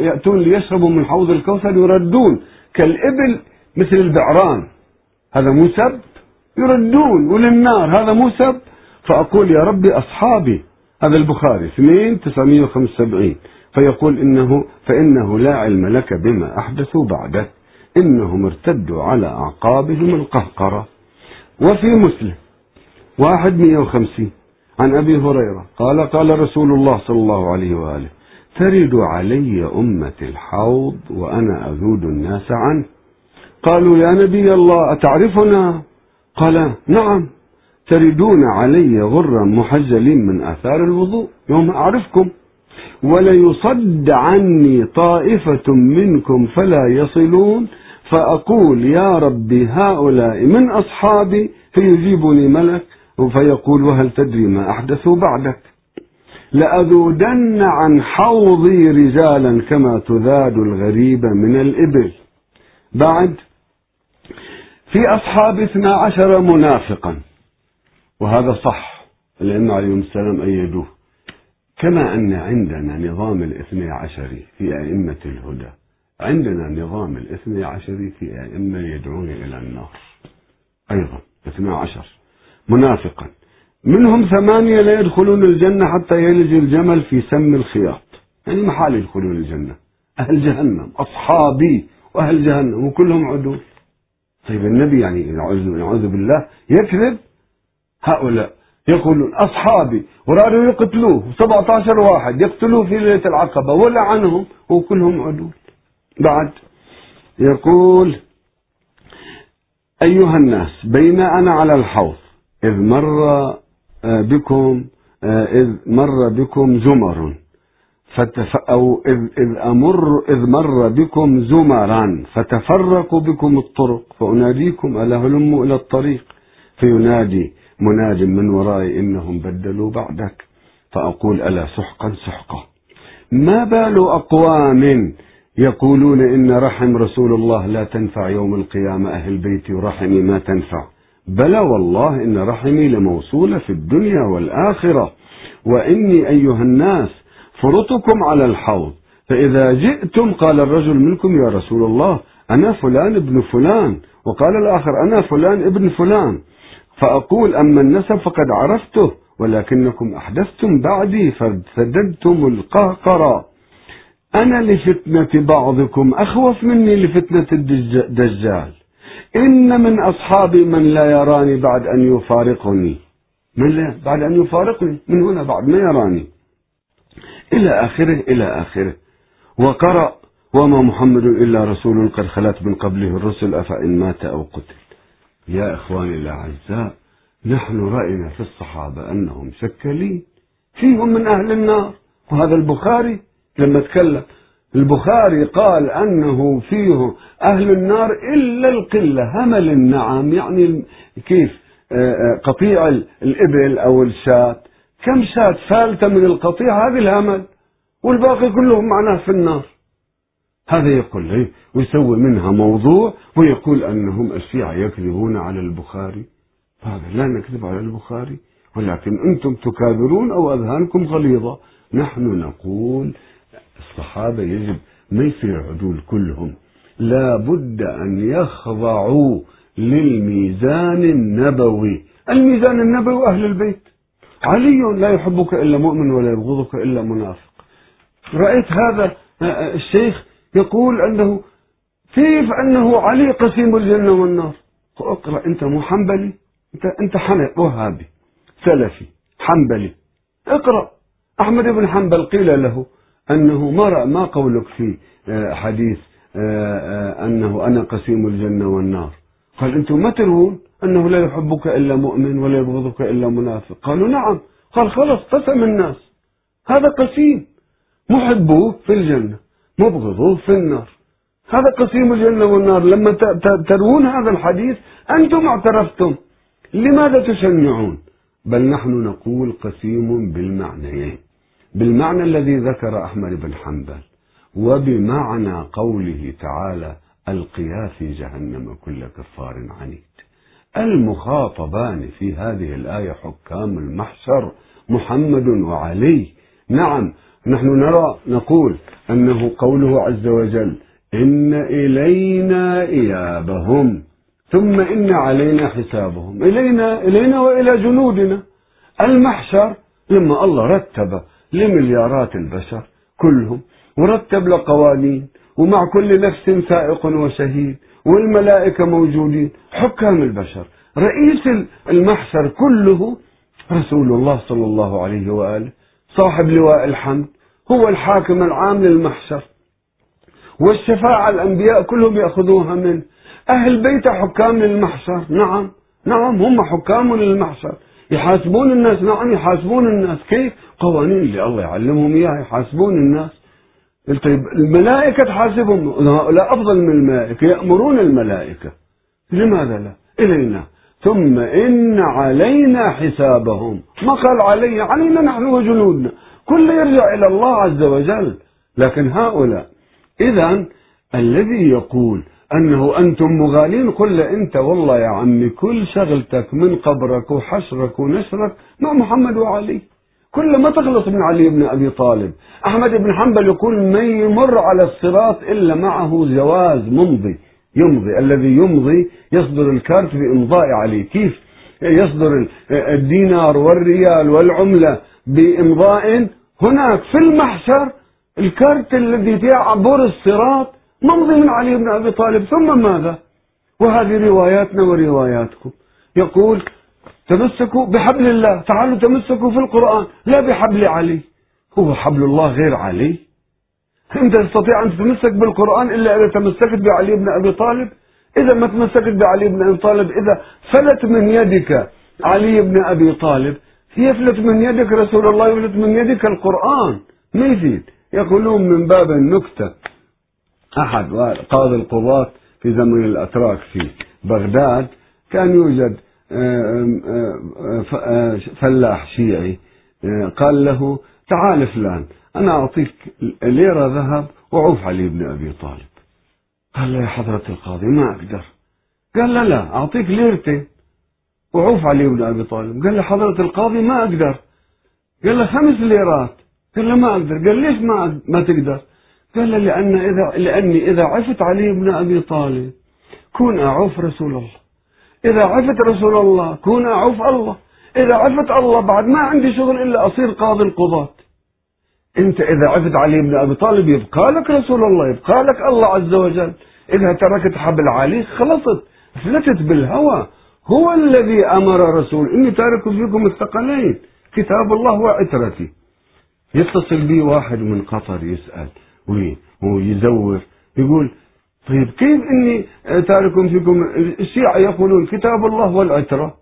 Speaker 1: يأتون ليشربوا من حوض الكوثر يردون. كالإبل مثل البعران. هذا مو سب؟ يردون. وللنار هذا مو سب؟ فأقول يا ربي أصحابي هذا البخاري 2 975 فيقول إنه فإنه لا علم لك بما أحدثوا بعدك إنهم ارتدوا على أعقابهم القهقرة. وفي مسلم واحد مئة وخمسين. عن أبي هريرة قال قال رسول الله صلى الله عليه وآله ترد علي أمتي الحوض وأنا أذود الناس عنه. قالوا يا نبي الله أتعرفنا؟ قال نعم. تردون علي غرا محجلين من آثار الوضوء يوم أعرفكم. وليصد عني طائفة منكم فلا يصلون. فأقول يا ربي هؤلاء من أصحابي فيجيبني ملك. فيقول وهل تدري ما أحدثوا بعدك؟ لأذودن عن حوضي رجالا كما تذاد الغريبة من الإبل. بعد في أصحاب اثنا عشر منافقا. وهذا صح الأئمة عليهم السلام أيدوه. كما أن عندنا نظام الاثني عشري في أئمة الهدى. عندنا نظام الاثني عشري في أئمة يدعون إلى النار. أيضا اثنى عشر. منافقا. منهم ثمانية لا يدخلون الجنة حتى يلج الجمل في سم الخياط. يعني محال يدخلون الجنة؟ أهل جهنم أصحابي وأهل جهنم وكلهم عدول طيب النبي يعني نعوذ بالله يكذب؟ هؤلاء يقولون أصحابي ورادوا يقتلوه 17 واحد يقتلوه في ليلة العقبة ولعنهم وكلهم عدول. بعد يقول أيها الناس بين أنا على الحوض إذ مر آه، بكم آه، إذ مر بكم زمر فتف أو إذ, إذ أمر إذ مر بكم زمرا فتفرقوا بكم الطرق فأناديكم ألا هلموا إلى الطريق؟ فينادي مناد من ورائي إنهم بدلوا بعدك. فأقول ألا سحقا سحقا. ما بال أقوام يقولون إن رحم رسول الله لا تنفع يوم القيامة أهل بيتي ورحمي ما تنفع. بلى والله إن رحمي لموصولة في الدنيا والآخرة. وإني أيها الناس فرطكم على الحوض. فإذا جئتم قال الرجل منكم يا رسول الله أنا فلان ابن فلان؟ وقال الآخر أنا فلان ابن فلان؟ فأقول أما النسب فقد عرفته ولكنكم أحدثتم بعدي فسددتم القهقرة أنا لفتنة بعضكم أخوف مني لفتنة الدجال إن من أصحابي من لا يراني بعد أن يفارقني. من لا بعد أن يفارقني؟ من هنا بعد ما يراني. إلى آخره إلى آخره. وقرأ وما محمد إلا رسول قد خلت من قبله الرسل أفإن مات أو قتل. يا إخواني الأعزاء نحن رأينا في الصحابة أنهم شكلين فيهم من أهل النار. وهذا البخاري لما تكلم البخاري قال أنه فيه أهل النار إلا القلة همل النعم يعني كيف آه، آه، قطيع الإبل أو الشاة. كم شاة فالتة من القطيع؟ هذه الهمل. والباقي كلهم معناه في النار. هذا يقول لي ويسوي منها موضوع ويقول أنهم الشيعة يكذبون على البخاري. هذا لا نكذب على البخاري ولكن أنتم تكابرون أو أذهانكم غليظة. نحن نقول الصحابة يجب ما يصير عدول كلهم. لا بد أن يخضعوا للميزان النبوي. الميزان النبوي أهل البيت. علي لا يحبك إلا مؤمن ولا يبغضك إلا منافق. رأيت هذا الشيخ يقول أنه كيف أنه علي قسيم الجنة والنار؟ اقرأ أنت مو حنبلي أنت أنت وهابي سلفي حنبلي. اقرأ. أحمد بن حنبل قيل له أنه ما ما قولك في آه، حديث آه، آه، أنه أنا قسيم الجنة والنار؟ قال أنتم ما ترون أنه لا يحبك إلا مؤمن ولا يبغضك إلا منافق. قالوا نعم. قال خلص قسم الناس. هذا قسيم. محبوه في الجنة. مبغضوه في النار. هذا قسيم الجنة والنار. لما تروون هذا الحديث أنتم اعترفتم. لماذا تشنعون؟ بل نحن نقول قسيم بالمعنيين بالمعنى الذي ذكر أحمد بن حنبل وبمعنى قوله تعالى ألقيا في جهنم كل كفار عنيد. المخاطبان في هذه الآية حكام المحشر محمد وعلي. نعم نحن نرى نقول أنه قوله عز وجل إن إلينا إيابهم ثم إن علينا حسابهم إلينا إلينا وإلى جنودنا. المحشر لما الله رتب لمليارات البشر كلهم ورتب له قوانين ومع كل نفس سائق وشهيد والملائكة موجودين حكام البشر رئيس المحشر كله رسول الله صلى الله عليه وآله صاحب لواء الحمد هو الحاكم العام للمحشر. والشفاعة الأنبياء كلهم يأخذوها منه أهل بيته حكام للمحشر. نعم نعم هم حكام للمحشر. يحاسبون الناس نعم يحاسبون الناس. كيف؟ قوانين اللي الله يعلمهم إياها يحاسبون الناس. طيب الملائكة تحاسبهم؟ هؤلاء أفضل من الملائكة. يأمرون الملائكة. لماذا لا؟ إلينا. ثم إن علينا حسابهم. ما قال علي؟ علينا نحن وجنودنا. كل يرجع إلى الله عز وجل. لكن هؤلاء إذا الذي يقول أنه أنتم مغالين قل له أنت والله يا عمي كل شغلتك من قبرك وحشرك ونشرك مع محمد وعلي. كل ما تخلص من علي بن أبي طالب. أحمد بن حنبل يقول ما يمر على الصراط إلا معه جواز ممضي. يمضي الذي يمضي يصدر الكارت بإمضاء علي كيف؟ يصدر الدينار والريال والعملة. بإمضاء. هناك في المحشر الكارت الذي يعبر الصراط ممضي من علي بن أبي طالب. ثم ماذا؟ وهذه رواياتنا ورواياتكم. يقول تمسكوا بحبل الله. تعالوا تمسكوا في القرآن. لا بحبل علي. هو حبل الله غير علي؟ أنت تستطيع أن تتمسك بالقرآن إلا إذا تمسكت بعلي بن أبي طالب؟ إذا ما تمسكت بعلي بن أبي طالب إذا فلت من يدك علي بن أبي طالب يفلت من يدك رسول الله يفلت من يدك القرآن. ما يفيد يقولون من باب النكتة. أحد قاضي القضاة في زمن الأتراك في بغداد كان يوجد آه، آه، آه، فلاح شيعي قال له تعال فلان أنا أعطيك ليرة ذهب وعوف علي بن أبي طالب. قال له يا حضرة القاضي ما أقدر. قال لا لا أعطيك ليرتين وعوف علي بن أبي طالب. قال له حضرة القاضي ما أقدر. قال له خمس ليرات. قال له ما أقدر. قال ليش ما ما تقدر؟ قال له لأن إذا لأني إذا عفت علي بن أبي طالب كون أعوف رسول الله. إذا عفت رسول الله كون أعوف الله. إذا عفت الله بعد ما عندي شغل إلا أصير قاضي القضاة. أنت إذا عفت علي بن أبي طالب يبقى لك رسول الله يبقى لك الله عز وجل. إذا تركت حبل علي خلصت. فلتت بالهوى. هو الذي أمر رسول. إني تارك فيكم الثقلين. كتاب الله وعترتي. يتصل بي واحد من قطر يسأل. ويزور يقول طيب كيف إني تارك فيكم الشيعة يقولون كتاب الله والعترة؟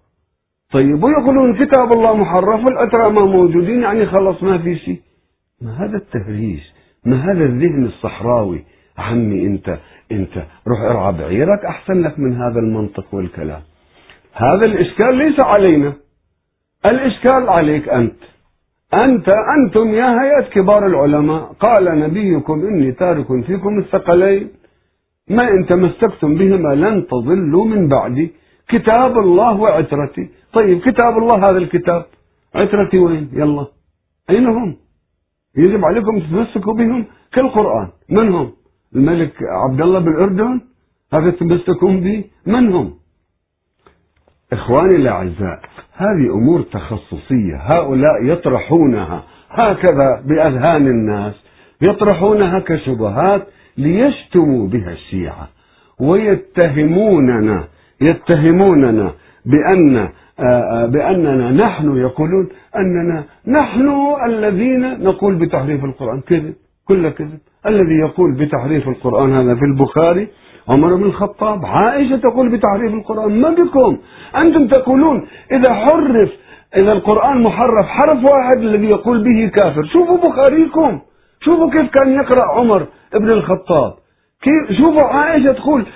Speaker 1: طيب ويقولون كتاب الله محرف والعترة ما موجودين يعني خلص ما في شيء. ما هذا التهريج؟ ما هذا الذهن الصحراوي؟ عمي انت أنت روح ارعى بعيرك أحسن لك من هذا المنطق والكلام. هذا الإشكال ليس علينا. الإشكال عليك أنت. أنت أنتم يا هيئة كبار العلماء. قال نبيكم إني تارك فيكم الثقلين. ما إن تمسكتم بهما لن تضلوا من بعدي. كتاب الله وعترتي. طيب كتاب الله هذا الكتاب. عترتي وين؟ يلا. أين هم؟ يجب عليكم تتمسكوا بهم كالقرآن. من هم؟ الملك عبد الله بالأردن هذا تمسكون به. من هم؟ إخواني الأعزاء هذه أمور تخصصية هؤلاء يطرحونها. هكذا بأذهان الناس يطرحونها كشبهات ليشتموا بها الشيعة. ويتهموننا يتهموننا بأن بأننا نحن يقولون أننا نحن الذين نقول بتحريف القرآن. كذب كل كذب. الذي يقول بتحريف القرآن هذا في البخاري عمر بن الخطاب عائشة تقول بتحريف القرآن ما بكم؟ أنتم تقولون إذا حرف إذا القرآن محرف حرف واحد الذي يقول به كافر. شوفوا بخاريكم شوفوا كيف كان يقرأ عمر بن الخطاب. كيف شوفوا عائشة تقول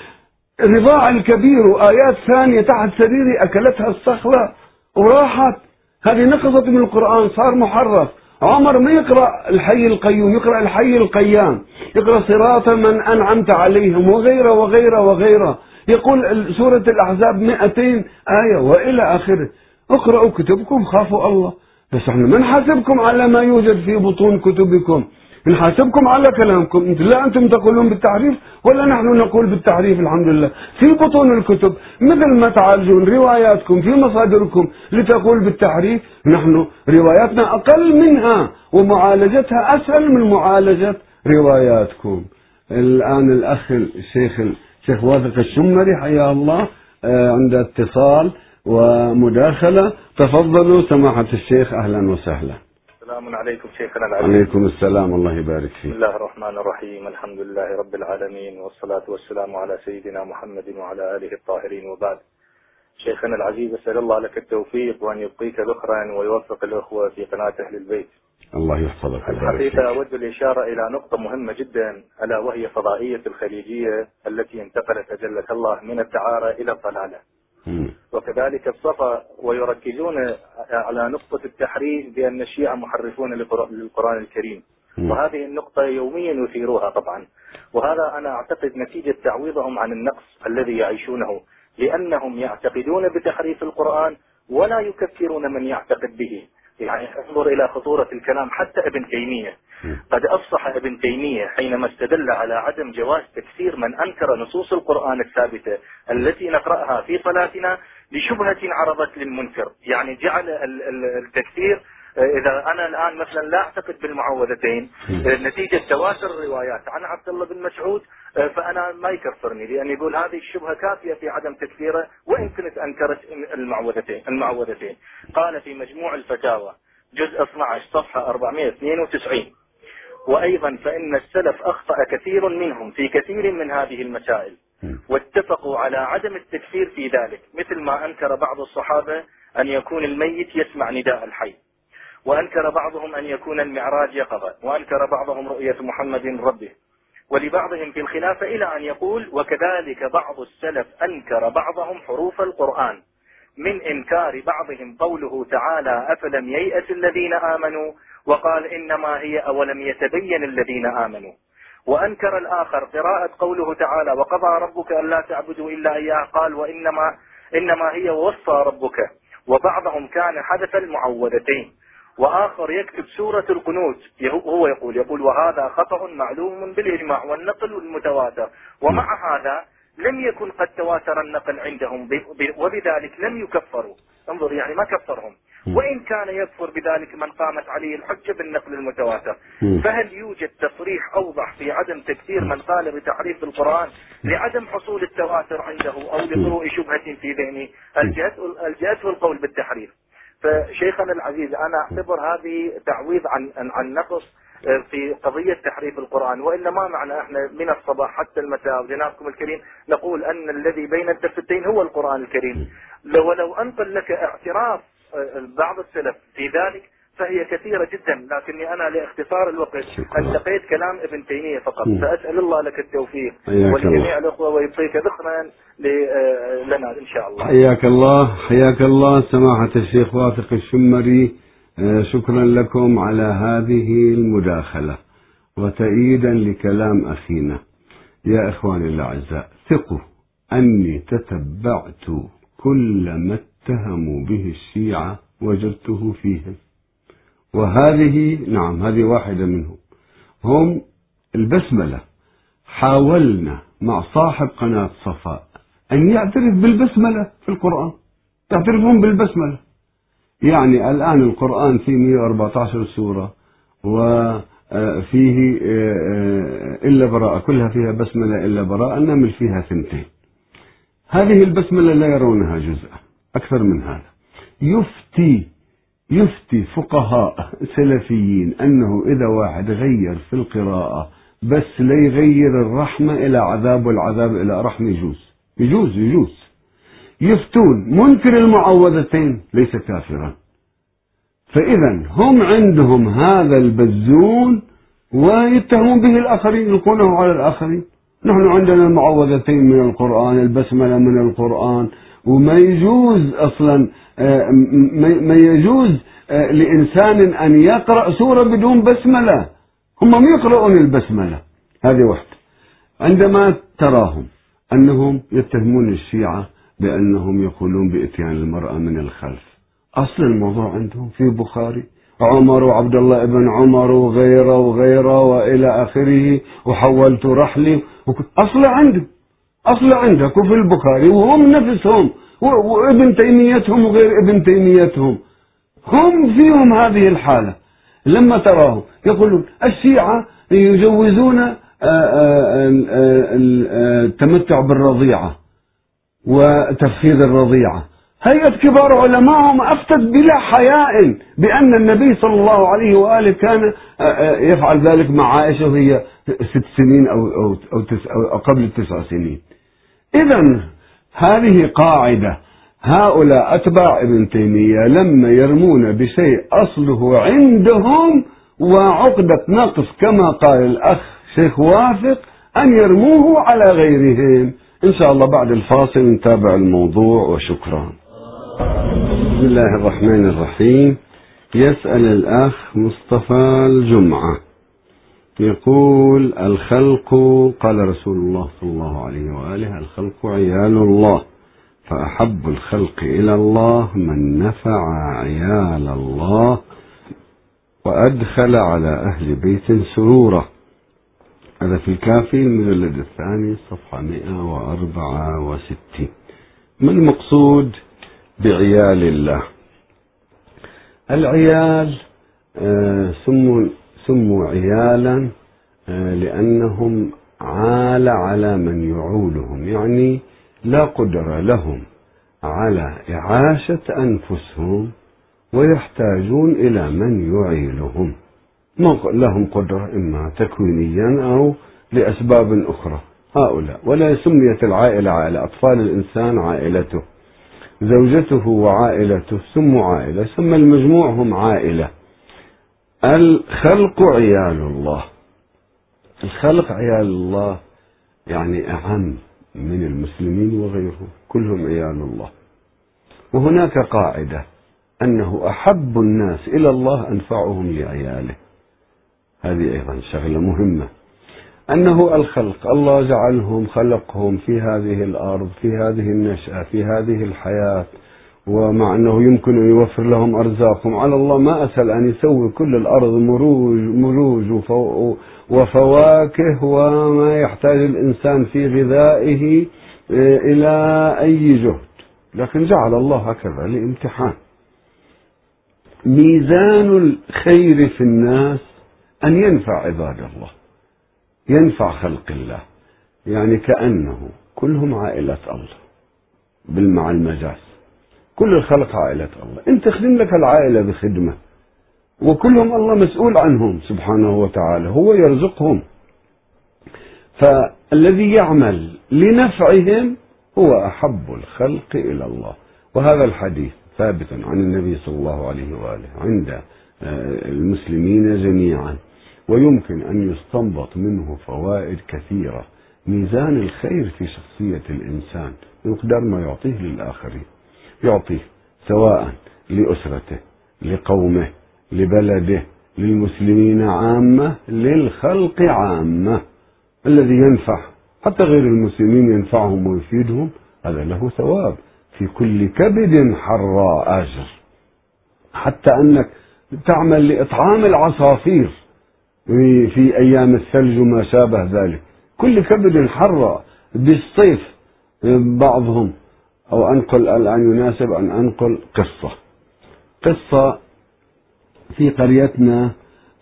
Speaker 1: الرضاع الكبير وآيات ثانية تحت سريري أكلتها الصخلة وراحت. هذه نقصت من القرآن صار محرف. عمر ما يقرأ الحي القيوم يقرأ الحي القيام يقرأ صراط من أنعمت عليهم وغيره وغيره وغيره. يقول سورة الأحزاب 200 آية وإلى آخره. اقرأوا كتبكم خافوا الله. بس إحنا ما نحاسبكم على ما يوجد في بطون كتبكم. نحاسبكم على كلامكم. لا أنتم تقولون بالتحريف ولا نحن نقول بالتحريف الحمد لله. في بطون الكتب مثل ما تعالجون رواياتكم في مصادركم لتقول بالتحريف نحن رواياتنا أقل منها ومعالجتها أسهل من معالجة رواياتكم. الآن الأخ الشيخ الشيخ واثق الشمري حيا الله آه، عند اتصال ومداخلة. تفضلوا سماحة الشيخ أهلا وسهلا.
Speaker 2: سلام عليكم شيخنا العزيز.
Speaker 1: عليكم السلام الله يبارك
Speaker 2: بسم
Speaker 1: فيك
Speaker 2: الله الرحمن الرحيم الحمد لله رب العالمين والصلاة والسلام على سيدنا محمد وعلى آله الطاهرين وبعد. شيخنا العزيز أسأل الله لك التوفيق وأن يبقيك ذخرا ويوفق الأخوة في قناة أهل البيت.
Speaker 1: الله يحفظك
Speaker 2: الحقيقة أود الإشارة إلى نقطة مهمة جدا ألا وهي فضائية الخليجية التي انتقلت أجلك الله من الدعارة إلى الضلالة. وكذلك الصفا ويركزون على نقطة التحريف بأن الشيعة محرفون للقر- للقرآن الكريم.
Speaker 1: مم.
Speaker 2: وهذه النقطة يوميا يثيروها طبعا. وهذا أنا أعتقد نتيجة تعويضهم عن النقص الذي يعيشونه لأنهم يعتقدون بتحريف القرآن ولا يكفرون من يعتقد به. يعني انظر إلى خطورة الكلام حتى ابن تيمية. قد أفصح ابن تيمية حينما استدل على عدم جواز تكفير من أنكر نصوص القرآن الثابتة التي نقرأها في صلاتنا لشبهة عرضت للمنكر. يعني جعل ال- ال- التكفير آه، إذا أنا الآن مثلا لا أعتقد بالمعوذتين آه، نتيجة تواتر الروايات. عن عبد الله بن مسعود آه، فأنا ما يكفرني لأن يقول هذه الشبهة كافية في عدم تكفيره وإن كنت أنكرت المعوذتين المعوذتين. قال في مجموع الفتاوى جزء 12 صفحة 492 وأيضا فإن السلف أخطأ كثير منهم في كثير من هذه المسائل. واتفقوا على عدم التكفير في ذلك مثل ما أنكر بعض الصحابة أن يكون الميت يسمع نداء الحي وأنكر بعضهم أن يكون المعراج يقظة وأنكر بعضهم رؤية محمد ربه. ولبعضهم في الخلافة إلى أن يقول وكذلك بعض السلف أنكر بعضهم حروف القرآن من إنكار بعضهم قوله تعالى أفلم ييأس الذين آمنوا؟ وقال إنما هي أولم يتبين الذين آمنوا؟ وأنكر الآخر. قراءة قوله تعالى وقضى ربك ألا تعبدوا إلا إياه. قال وإنما إنما هي وصى ربك. وبعضهم كان حذف المعوذتين. وآخر يكتب سورة القنوت. هو يقول يقول وهذا خطأ معلوم بالإجماع والنقل المتواتر. ومع هذا لم يكن قد تواتر النقل عندهم وبذلك لم يكفروا. انظر يعني ما كفرهم. وإن كان يكفر بذلك من قامت عليه الحجة بالنقل المتواتر. فهل يوجد تصريح أوضح في عدم تكفير من قال بتحريف القرآن لعدم حصول التواتر عنده أو لطروء شبهة في ذهنه؟ الجأته الجأته القول بالتحريف. فشيخنا العزيز أنا أعتبر هذه تعويض عن عن, نقص آه، في قضية تحريف القرآن. وإلا ما معنى إحنا من الصباح حتى المساء وجنابكم الكريم نقول أن الذي بين الدفتين هو القرآن الكريم. ولو أنقل لك اعتراف آه، بعض السلف في ذلك فهي كثيرة جدا. لكني أنا لاختصار الوقت. انتقيت كلام ابن تيمية فقط. فأسأل الله لك التوفيق ولجميع. الأخوة ويبقيك ذخرا آه، لنا إن شاء الله.
Speaker 1: حياك الله. حياك الله. سماحة الشيخ واثق الشمري آه، شكرا لكم على هذه المداخلة. وتأييدا لكلام أخينا. يا إخواني الأعزاء ثقوا. أني تتبعت. كل ما اتهموا به الشيعة وجدته فيهم. وهذه نعم هذه واحدة منهم. هم البسملة. حاولنا مع صاحب قناة صفاء أن يعترف بالبسملة في القرآن. يعترفون بالبسملة. يعني الآن القرآن فيه 114 سورة وفيه إلا براءة. كلها فيها بسملة إلا براءة. النمل فيها ثنتين. هذه البسملة لا يرونها جزءا أكثر من هذا. يفتي يفتي فقهاء سلفيين أنه إذا واحد غير في القراءة بس لا يغير الرحمة إلى عذاب والعذاب إلى رحمة يجوز. يجوز يجوز. يفتون منكر المعوذتين ليس كافرا. فإذا هم عندهم هذا البزون ويتهمون به الآخرين يلقونه على الآخرين. نحن عندنا المعوذتين من القرآن البسملة من القرآن وما يجوز أصلا آه، ما يجوز آه، لإنسان أن يقرأ سورة بدون بسملة. هم يقرؤون البسملة. هذه واحدة. عندما تراهم أنهم يتهمون الشيعة بأنهم يقولون بإتيان المرأة من الخلف. أصل الموضوع عندهم في بخاري. عمر وعبد الله بن عمر وغيره وغيره وإلى آخره وحولت رحلي وك- أصل عندهم أصل عندك وفي البخاري وهم نفسهم وابن تيميتهم وغير ابن تيميتهم. هم فيهم هذه الحالة. لما تراهم يقولون الشيعة يجوزون آه، آه، آه، التمتع بالرضيعة وتفخيذ الرضيعة. هيئة كبار علمائهم أفتت بلا حياء بأن النبي صلى الله عليه وآله كان آه، آه، يفعل ذلك مع عائشة وهي ست سنين أو, أو, أو, تسع أو قبل التسع سنين. إذا هذه قاعدة هؤلاء أتباع ابن تيمية لما يرمون بشيء أصله عندهم وعقدة نقص كما قال الأخ شيخ وافق أن يرموه على غيرهم. إن شاء الله بعد الفاصل نتابع الموضوع وشكرا. بسم الله الرحمن الرحيم. يسأل الأخ مصطفى الجمعة. يقول الخلق قال رسول الله صلى الله عليه وآله الخلق عيال الله فأحب الخلق إلى الله من نفع عيال الله وأدخل على أهل بيت سرورا هذا في الكافي المجلد الثاني صفحة 164 ما المقصود؟ بعيال الله. العيال آه، سموا سموا عيالا آه، لأنهم عال على من يعولهم يعني لا قدرة لهم على إعاشة أنفسهم ويحتاجون إلى من يعيلهم. لهم قدرة إما تكوينيا أو لأسباب أخرى. هؤلاء ولا سميت العائلة عائلة أطفال الإنسان عائلته. زوجته وعائلته سموا عائلة سمى المجموع هم عائلة. الخلق عيال الله. الخلق عيال الله يعني أعم من المسلمين وغيرهم كلهم عيال الله. وهناك قاعدة أنه أحب الناس إلى الله أنفعهم لعياله. هذه أيضا شغلة مهمة. أنه الخلق الله جعلهم خلقهم في هذه الأرض في هذه النشأة في هذه الحياة. ومع أنه يمكن أن يوفر لهم أرزاقهم. على الله ما أسهل أن يسوي كل الأرض مروج, مروج وفواكه وما يحتاج الإنسان في غذائه آه، إلى أي جهد. لكن جعل الله هكذا لامتحان. ميزان الخير في الناس أن ينفع عباد الله. ينفع خلق الله. يعني كأنه كلهم عائلة الله. بالمع المجاز. كل الخلق عائلة الله. انت خدم لك العائلة بخدمة وكلهم الله مسؤول عنهم سبحانه وتعالى هو يرزقهم. فالذي يعمل لنفعهم هو أحب الخلق إلى الله. وهذا الحديث ثابت عن النبي صلى الله عليه وآله عند آه، المسلمين جميعا. ويمكن أن يستنبط منه فوائد كثيرة. ميزان الخير في شخصية الإنسان مقدار ما يعطيه للآخرين يعطيه سواء لأسرته لقومه لبلده للمسلمين عامة للخلق عامة. الذي ينفع حتى غير المسلمين ينفعهم ويفيدهم هذا له ثواب. في كل كبد حراء أجر. حتى أنك تعمل لإطعام العصافير. في أيام الثلج وما شابه ذلك. كل كبد حراء بالصيف بعضهم. أو أنقل الآن يناسب أن أنقل قصة. قصة في قريتنا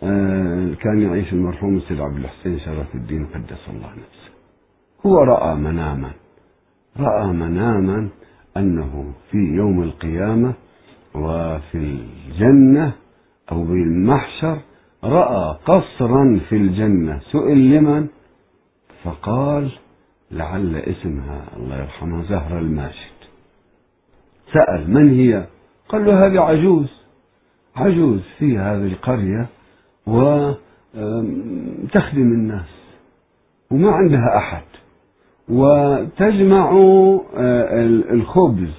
Speaker 1: آه، كان يعيش المرحوم السيد عبد الحسين شرف الدين قدس الله نفسه. هو رأى مناما. رأى مناما أنه في يوم القيامة وفي الجنة أو بالمحشر رأى قصرا في الجنة. سئل لمن؟ فقال لعل اسمها الله يرحمها زهرة الماشد سأل من هي؟ قال له هذه عجوز عجوز في هذه القرية وتخدم الناس وما عندها أحد. وتجمع آه، الخبز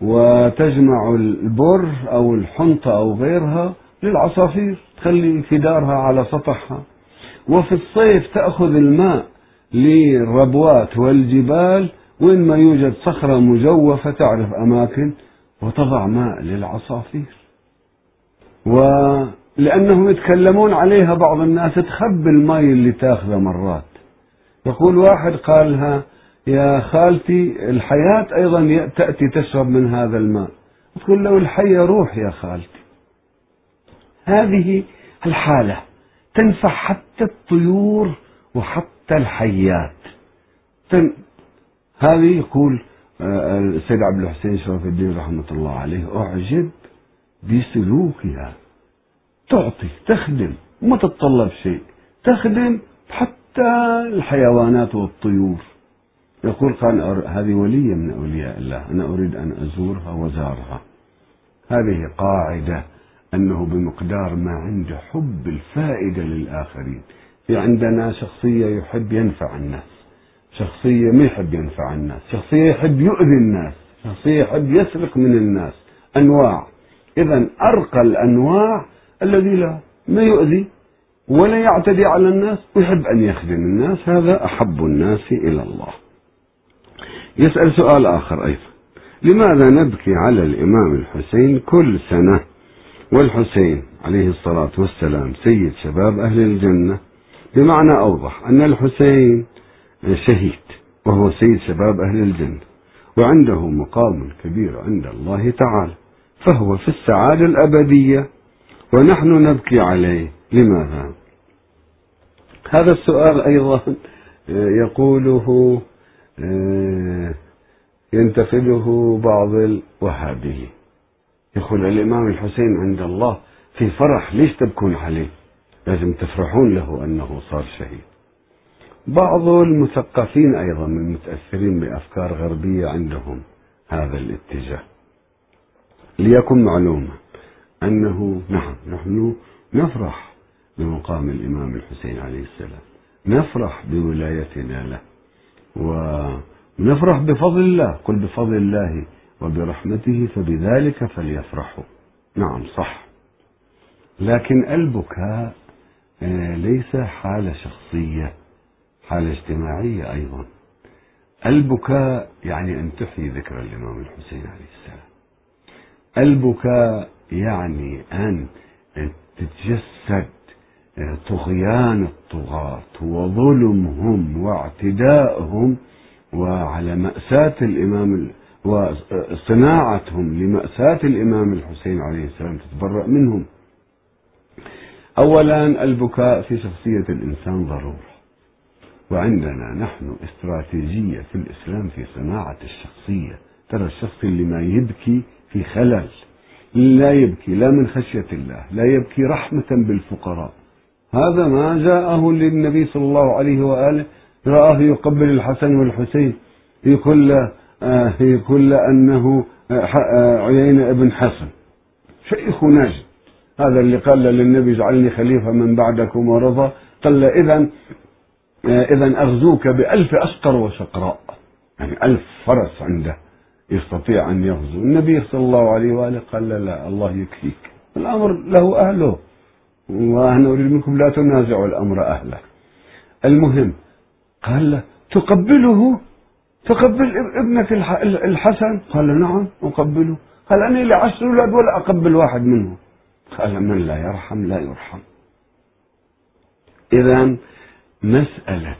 Speaker 1: وتجمع البر أو الحنطة أو غيرها للعصافير. تخلي في دارها على سطحها. وفي الصيف تأخذ الماء للربوات والجبال وين ما يوجد صخرة مجوفة تعرف أماكن وتضع ماء للعصافير. ولأنهم يتكلمون عليها بعض الناس تخبي الماء اللي تاخذه مرات. يقول واحد قالها يا خالتي الحياة أيضا تأتي تشرب من هذا الماء. تقول له الحية روح يا خالتي. هذه الحالة تنفع حتى الطيور وحتى الحيات. هذه يقول آه، السيد عبد الحسين شرف الدين رحمة الله عليه أعجب بسلوكها. تعطي تخدم ما تتطلب شيء. تخدم حتى الحيوانات والطيور. يقول قال هذه ولية من أولياء الله. أنا أريد أن أزورها وزارها هذه قاعدة. أنه بمقدار ما عنده حب الفائدة للآخرين. في عندنا شخصية يحب ينفع الناس شخصية ما يحب ينفع الناس شخصية يحب يؤذي الناس شخصية يحب يسرق من الناس. أنواع. إذا أرقى الأنواع الذي لا ما يؤذي ولا يعتدي على الناس ويحب أن يخدم الناس. هذا أحب الناس إلى الله. يسأل سؤال آخر أيضا. لماذا نبكي على الإمام الحسين كل سنة؟ والحسين عليه الصلاة والسلام سيد شباب أهل الجنة. بمعنى أوضح أن الحسين شهيد وهو سيد شباب أهل الجنة وعنده مقام كبير عند الله تعالى فهو في السعادة الأبدية ونحن نبكي عليه. لماذا؟ هذا السؤال أيضا يقوله ينتقده بعض الوهابيين. يقول الإمام الحسين عند الله في فرح ليش تبكون عليه؟ لازم تفرحون له أنه صار شهيد. بعض المثقفين أيضا المتأثرين بأفكار غربية عندهم هذا الاتجاه. ليكن معلومة أنه نعم نحن نفرح بمقام الإمام الحسين عليه السلام. نفرح بولايتنا له ونفرح بفضل الله قل بفضل الله وبرحمته فبذلك فليفرحوا. نعم صح. لكن البكاء آه، ليس حالة شخصية حالة اجتماعية أيضا. البكاء يعني أن تحيي ذكر الإمام الحسين عليه السلام. البكاء يعني أن تتجسد آه، طغيان الطغاة وظلمهم واعتدائهم وعلى مأساة الإمام وصناعتهم لمأساة الإمام الحسين عليه السلام تتبرأ منهم. أولا البكاء في شخصية الإنسان ضرورة. وعندنا نحن استراتيجية في الإسلام في صناعة الشخصية. ترى الشخص اللي ما يبكي في خلل لا يبكي لا من خشية الله لا يبكي رحمة بالفقراء. هذا ما جاءه للنبي صلى الله عليه وآله. رآه يقبل الحسن والحسين يقول له آه، يقول له أنه آه، آه، عيينة ابن حسن. شيخ نجد هذا اللي قال للنبي اجعلني خليفة من بعدكم ورضى قال إذا إذا أغزوك بألف أشقر وشقراء يعني ألف فرس عنده يستطيع أن يغزو. النبي صلى الله عليه وآله قال لا, لا الله يكفيك. الأمر له أهله. وأنا أريد منكم لا تنازعوا الأمر أهله. المهم قال له تقبله تقبل ابنك الحسن؟ قال نعم أقبله. قال أنا لي عشر أولاد ولا أقبل واحد منهم؟ قال من لا يرحم لا يرحم. إذا مسألة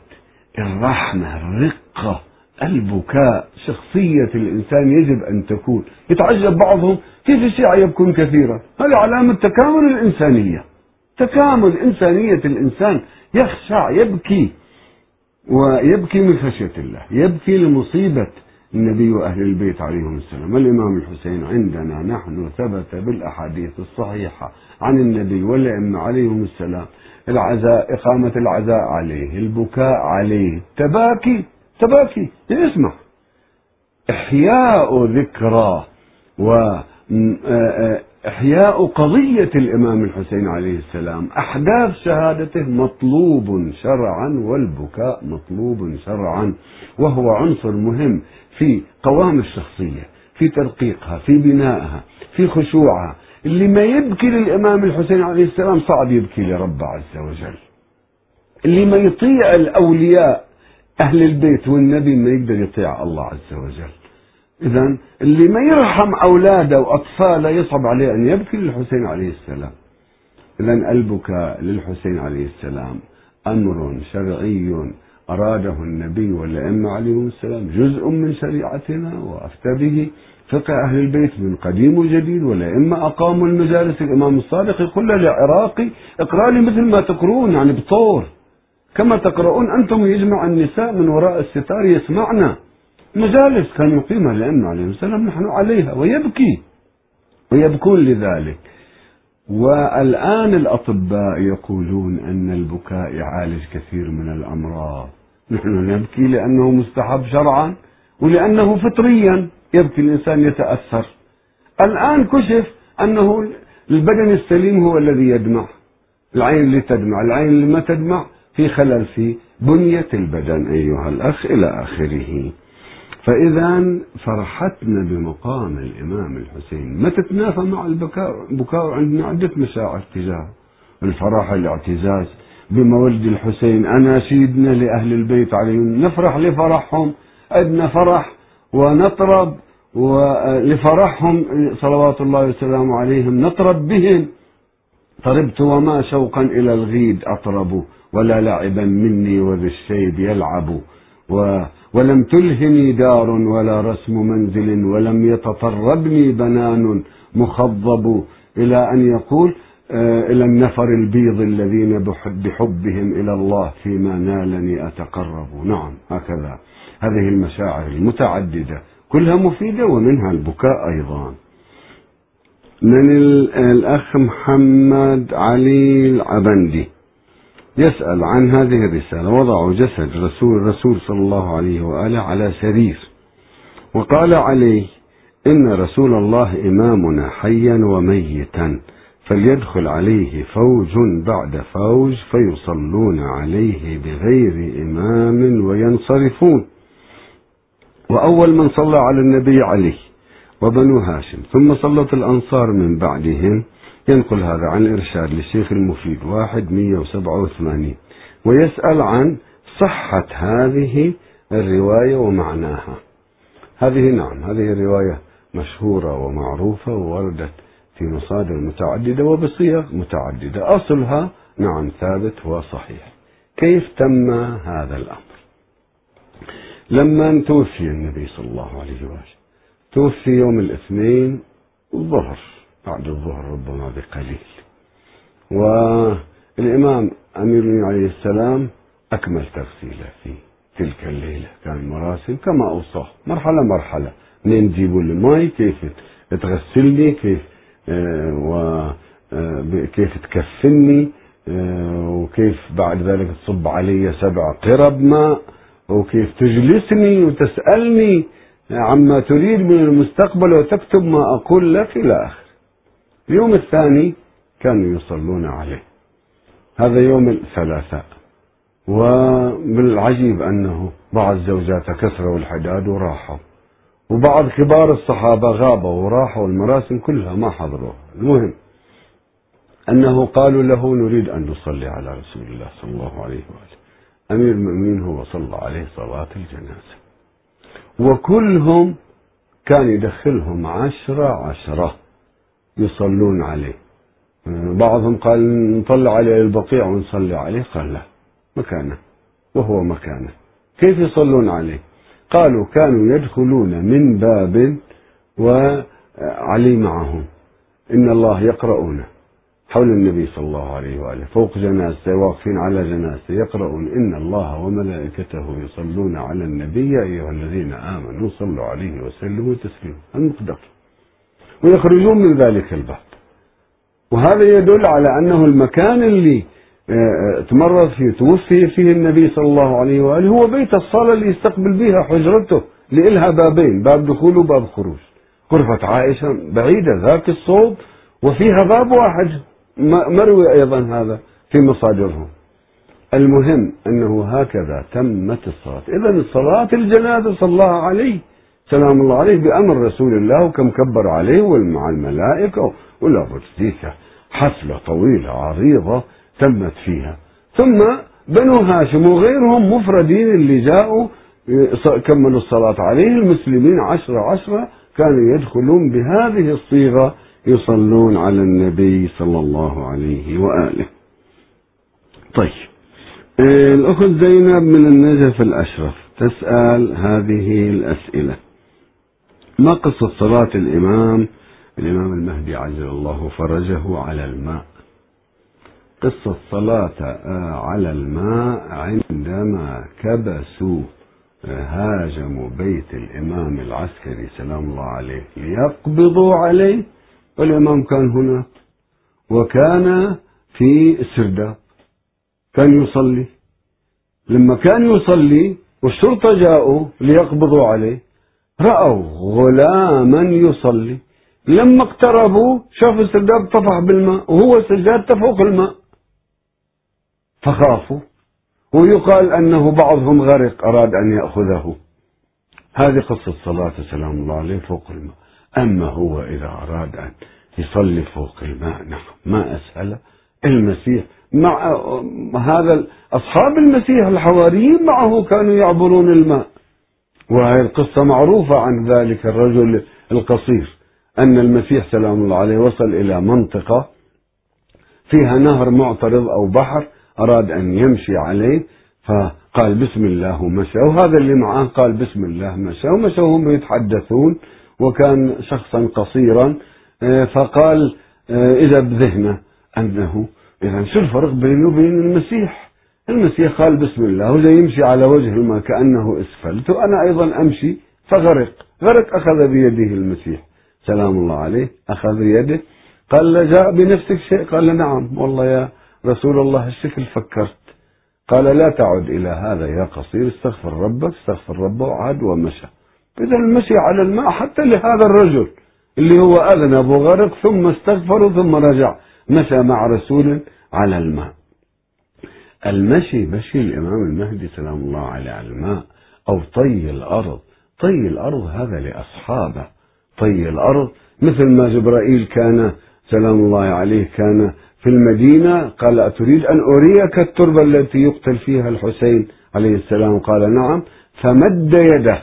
Speaker 1: الرحمة الرقة البكاء شخصية الإنسان يجب أن تكون. يتعجب بعضهم كيف الشيعة يبكون كثيرا؟ هذه علامة تكامل الإنسانية. تكامل إنسانية الإنسان. يخشع يبكي. ويبكي من خشية الله. يبكي لمصيبة النبي وأهل البيت عليهم السلام. الإمام الحسين عندنا نحن ثبت بالأحاديث الصحيحة عن النبي والأئمة عليهم السلام. العزاء إقامة العزاء عليه البكاء عليه. تباكي تباكي. اسمع. إحياء ذكرى و إحياء قضية الإمام الحسين عليه السلام. أحداث شهادته مطلوب شرعا والبكاء مطلوب شرعا وهو عنصر مهم في قوام الشخصية في ترقيقها في بنائها في خشوعها. اللي ما يبكي للإمام الحسين عليه السلام صعب يبكي لرب عز وجل. اللي ما يطيع الأولياء أهل البيت والنبي ما يقدر يطيع الله عز وجل. إذا اللي ما يرحم أولاده وأطفاله يصعب عليه أن يبكي للحسين عليه السلام. إذا البكاء للحسين عليه السلام أمر شرعي أراده النبي والأئمة عليهم السلام جزء من شريعتنا وأفتى به فقه أهل البيت من قديم وجديد والأئمة أقاموا المجالس. الإمام الصادق يقول للعراقي اقرأ لي مثل ما تقرؤون يعني بطور. كما تقرؤون أنتم يجمع النساء من وراء الستار يسمعنا مجالس كان يقيمها الأئمة عليهم السلام نحن عليها ويبكي. ويبكون لذلك. والآن الأطباء يقولون أن البكاء يعالج كثير من الأمراض. نحن نبكي لأنه مستحب شرعا ولأنه فطريا يبكي الإنسان يتأثر. الآن كشف أنه البدن السليم هو الذي يدمع. العين اللي تدمع. العين اللي ما تدمع في خلل في بنية البدن أيها الأخ إلى آخره. فإذا فرحتنا بمقام الإمام الحسين. ما تتنافى مع البكاء بكاء عندنا عدة مشاعر تجاه الفرح الاعتزاز بمولد الحسين. أناشيدنا لأهل البيت عليهم. نفرح لفرحهم. عندنا فرح ونطرب ولفرحهم صلوات الله وسلامه عليهم. نطرب بهم. طربت وما شوقا إلى الغيد أطرب. ولا لعبا مني وذي الشيب يلعب. و ولم تلهني دار ولا رسم منزل ولم يتطربني بنان مخضب إلى أن يقول آه، إلى النفر البيض الذين بحبهم إلى الله فيما نالني أتقرب. نعم هكذا. هذه المشاعر المتعددة كلها مفيدة ومنها البكاء أيضا. من الأخ محمد علي العبندي. يسأل عن هذه الرسالة. وضعوا جسد رسول الرسول صلى الله عليه وآله على سرير. وقال عليه إن رسول الله إمامنا حيا وميتا فليدخل عليه فوج بعد فوج فيصلون عليه بغير إمام وينصرفون. وأول من صلى على النبي عليه وبنو هاشم. ثم صلت الأنصار من بعدهم ينقل هذا عن إرشاد للشيخ المفيد واحد مية وسبعة وثمانين. ويسأل عن صحة هذه الرواية ومعناها. هذه نعم هذه الرواية مشهورة ومعروفة ووردت في مصادر متعددة وبصيغ متعددة. أصلها نعم ثابت وصحيح. كيف تم هذا الأمر؟ لما توفي النبي صلى الله عليه وآله توفي يوم الاثنين الظهر. بعد الظهر ربما بقليل. والإمام أمير عليه السلام أكمل تغسيله في تلك الليلة. كان المراسم كما أوصاه. مرحلة مرحلة. منين تجيبوا الماء كيف تغسلني؟ كيف آه وكيف آه تكفني؟ آه وكيف بعد ذلك تصب علي سبع قرب ماء؟ وكيف تجلسني وتسألني عما تريد من المستقبل وتكتب ما أقول لك إلى آخر اليوم الثاني كانوا يصلون عليه. هذا يوم الثلاثاء. وبالعجيب أنه بعض زوجات كسروا الحداد وراحوا. وبعض كبار الصحابة غابوا وراحوا المراسم كلها ما حضروها المهم أنه قالوا له نريد أن نصلي على رسول الله صلى الله عليه وآله. أمير المؤمنين هو صلى عليه صلاة الجنازة. وكلهم كان يدخلهم عشرة عشرة. يصلون عليه. بعضهم قال نطلع عليه البقيع ونصلي عليه. قال لا مكانه وهو مكانه. كيف يصلون عليه؟ قالوا كانوا يدخلون من باب وعلي معهم. إن الله يقرؤون. حول النبي صلى الله عليه وآله فوق جنازته واقفين على جنازته يقرؤون إن الله وملائكته يصلون على النبي أيها الذين آمنوا صلوا عليه وسلموا تسليما. المقدار. ويخرجون من ذلك الباب وهذا يدل على أنه المكان اللي آه، آه، تمرض فيه توفي فيه النبي صلى الله عليه وآله هو بيت الصلاة اللي يستقبل بها حجرته لإلها بابين باب دخول وباب خروج. غرفة عائشة بعيدة ذاك الصوب وفيها باب واحد مروي أيضا هذا في مصادرهم. المهم أنه هكذا تمت الصلاة. إذا صلاة الجنازة صلى الله عليه سلام الله عليه بأمر رسول الله وكم كبر عليه ومع الملائكة ولا ذيك حفلة طويلة عريضة تمت فيها. ثم بنو هاشم وغيرهم مفردين اللي جاءوا كملوا الصلاة عليه. المسلمين عشرة عشرة كانوا يدخلون بهذه الصيغة يصلون على النبي صلى الله عليه وآله. طيب الأخت زينب من النجف الأشرف تسأل هذه الأسئلة. ما قصة صلاة الإمام؟ الإمام المهدي عجل الله فرجه على الماء. قصة صلاة على الماء عندما كبسوا هاجموا بيت الإمام العسكري سلام الله عليه ليقبضوا عليه والإمام كان هناك. وكان في السرداب. كان يصلي. لما كان يصلي والشرطة جاءوا ليقبضوا عليه. رأوا غلاما يصلي. لما اقتربوا شافوا السرداب طفح بالماء وهو السجاد تفوق الماء. فخافوا. ويقال أنه بعضهم غرق أراد أن يأخذه. هذه قصة صلاة سلام الله عليه فوق الماء. أما هو إذا أراد أن يصلي فوق الماء نعم ما أسهل. المسيح مع هذا أصحاب المسيح الحواريين معه كانوا يعبرون الماء. وهي القصة معروفة عن ذلك الرجل القصير أن المسيح سلام الله عليه وصل إلى منطقة فيها نهر معترض أو بحر أراد أن يمشي عليه فقال بسم الله ومشى وهذا اللي معاه قال بسم الله مشى ومشى وهم يتحدثون وكان شخصا قصيرا آه، فقال آه، إذا بذهنه أنه إذا شو الفرق بينه وبين المسيح؟ المسيح قال بسم الله وجاي يمشي على وجه الماء كأنه أسفلت وأنا أيضا أمشي فغرق. غرق أخذ بيده المسيح. سلام الله عليه أخذ بيده قال جاء بنفسك شيء؟ قال نعم. والله يا رسول الله الشكل فكرت. قال لا تعد إلى هذا يا قصير استغفر ربك استغفر ربه وعاد ومشى. إذا المشي على الماء حتى لهذا الرجل اللي هو أذنب وغرق ثم استغفر ثم رجع مشى مع رسول على الماء. المشي مشي الإمام المهدي سلام الله عليه على الماء أو طي الأرض. طي الأرض هذا لأصحابه. طي الأرض مثل ما جبرائيل كان سلام الله عليه كان في المدينة قال أتريد أن أريك التربة التي يقتل فيها الحسين عليه السلام؟ قال نعم. فمد يده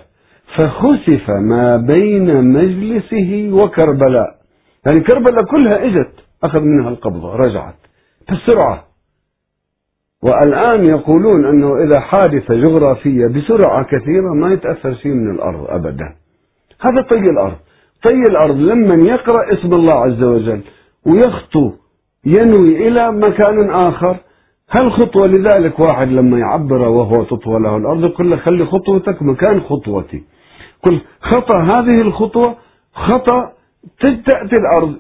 Speaker 1: فخسف ما بين مجلسه وكربلاء. يعني كربلاء كلها إجت أخذ منها القبضة رجعت. بسرعة والآن يقولون أنه إذا حادثة جغرافية بسرعة كثيرة ما يتأثر شيء من الأرض أبدا. هذا طي الأرض. طي الأرض لمن يقرأ اسم الله عز وجل ويخطو ينوي إلى مكان آخر. هل خطوة لذلك واحد لما يعبر وهو تطوى له الأرض يقول له خلي خطوتك مكان خطوتي. كل خطأ هذه الخطوة خطأ تأتي الأرض.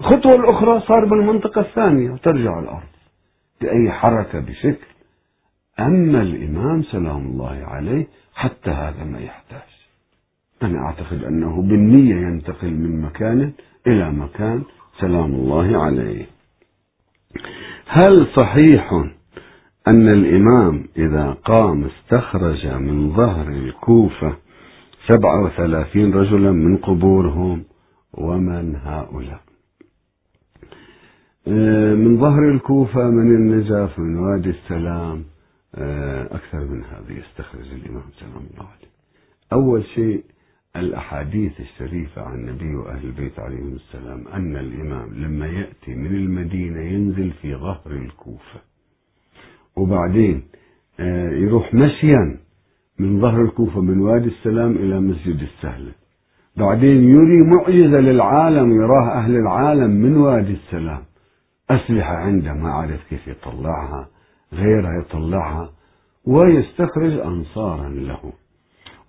Speaker 1: خطوة الأخرى صار بالمنطقة الثانية وترجع الأرض. بأي حركة بشكل أما الإمام سلام الله عليه حتى هذا ما يحتاج. أنا أعتقد أنه بالنية ينتقل من مكان إلى مكان سلام الله عليه. هل صحيح أن الإمام إذا قام استخرج من ظهر الكوفة سبعة وثلاثين رجلا من قبورهم ومن هؤلاء؟ من ظهر الكوفة من النجف من وادي السلام آه، أكثر من هذا يستخرج الإمام سلام الله عليه أول شيء الأحاديث الشريفة عن النبي وأهل البيت عليهم السلام أن الإمام لما يأتي من المدينة ينزل في ظهر الكوفة. وبعدين آه، يروح مشيا من ظهر الكوفة من وادي السلام إلى مسجد السهلة بعدين يري معجزة للعالم يراه أهل العالم من وادي السلام. أسلحة عنده ما عرف كيف يطلعها غيرها يطلعها ويستخرج أنصارا له.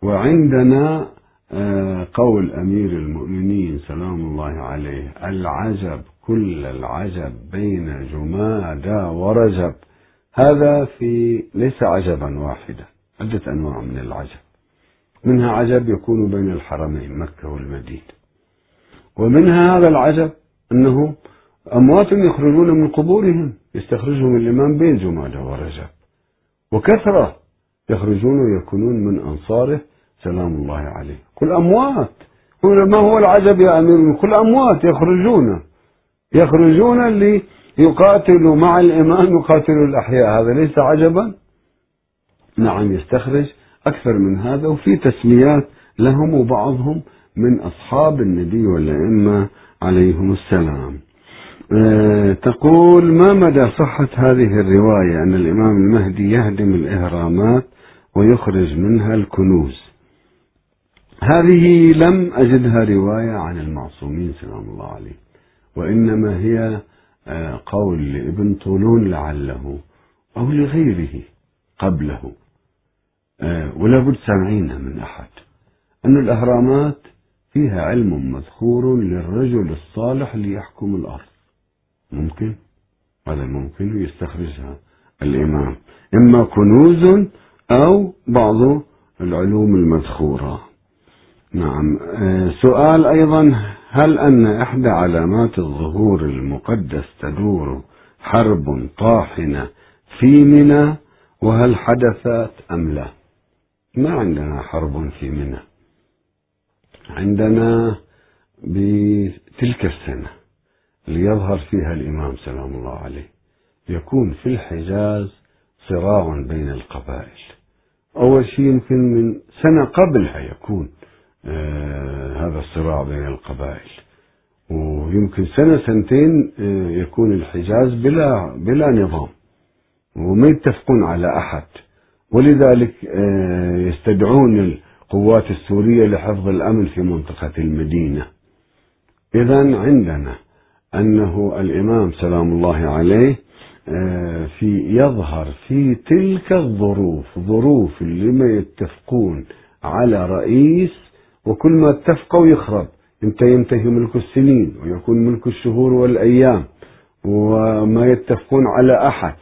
Speaker 1: وعندنا آه، قول أمير المؤمنين سلام الله عليه العجب كل العجب بين جمادى ورجب. هذا في ليس عجبا واحدا عدة أنواع من العجب. منها عجب يكون بين الحرمين مكة والمدينة. ومنها هذا العجب أنه أموات يخرجون من قبورهم يستخرجهم الإمام بين جمادى ورجب. وكثرة يخرجون ويكونون من أنصاره سلام الله عليه. كل أموات ما هو العجب يا أمير كل أموات يخرجون يخرجون ليقاتلوا مع الإمام يقاتلوا الأحياء. هذا ليس عجبا؟ نعم يستخرج أكثر من هذا وفي تسميات لهم وبعضهم من أصحاب النبي والأئمة عليهم السلام. تقول ما مدى صحة هذه الرواية أن الإمام المهدي يهدم الإهرامات ويخرج منها الكنوز؟ هذه لم أجدها رواية عن المعصومين سلام الله عليه وإنما هي آه، قول لابن طولون لعله أو لغيره قبله. آه، ولا بد سامعينها من أحد. أن الأهرامات فيها علم مذخور للرجل الصالح ليحكم الأرض. ممكن؟ هذا ممكن يستخرجها الإمام. إما كنوز أو بعض العلوم المذخورة. نعم. آه، سؤال أيضا هل أن إحدى علامات الظهور المقدس تدور حرب طاحنة في منى؟ وهل حدثت أم لا؟ ما عندنا حرب في منى. عندنا بتلك السنة. ليظهر فيها الإمام سلام الله عليه. يكون في الحجاز صراع بين القبائل. أول شيء يمكن من سنة قبلها يكون آه هذا الصراع بين القبائل. ويمكن سنة سنتين آه يكون الحجاز بلا بلا نظام. وما يتفقون على أحد. ولذلك آه يستدعون القوات السورية لحفظ الأمن في منطقة المدينة. إذا عندنا أنه الإمام سلام الله عليه آه، في يظهر في تلك الظروف ظروف اللي ما يتفقون على رئيس وكل ما اتفقوا يخرب. انت ينتهي ملك السنين ويكون ملك الشهور والأيام وما يتفقون على أحد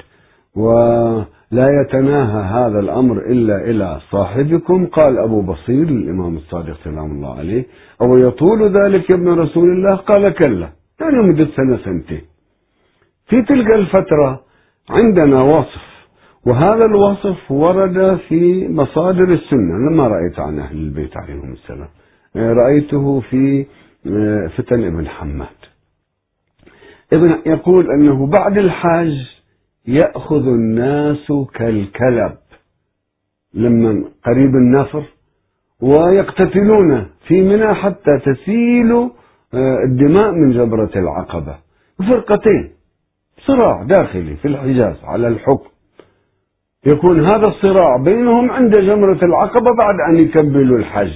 Speaker 1: ولا يتناهى هذا الأمر إلا إلى صاحبكم قال أبو بصير الإمام الصادق سلام الله عليه. أو يطول ذلك يا ابن رسول الله؟ قال كلا. يعني مدة سنة سنتين. في تلك الفترة عندنا وصف وهذا الوصف ورد في مصادر السنة. لما رأيت عن أهل البيت عليهم السلام. رأيته في آه، فتن ابن حماد. ابن يقول أنه بعد الحاج يأخذ الناس كالكلب لما قريب النفر ويقتتلون في منى حتى تسيل الدماء من جبرة العقبة. فرقتين. صراع داخلي في الحجاز على الحكم. يكون هذا الصراع بينهم عند جمرة العقبة بعد أن يكملوا الحج.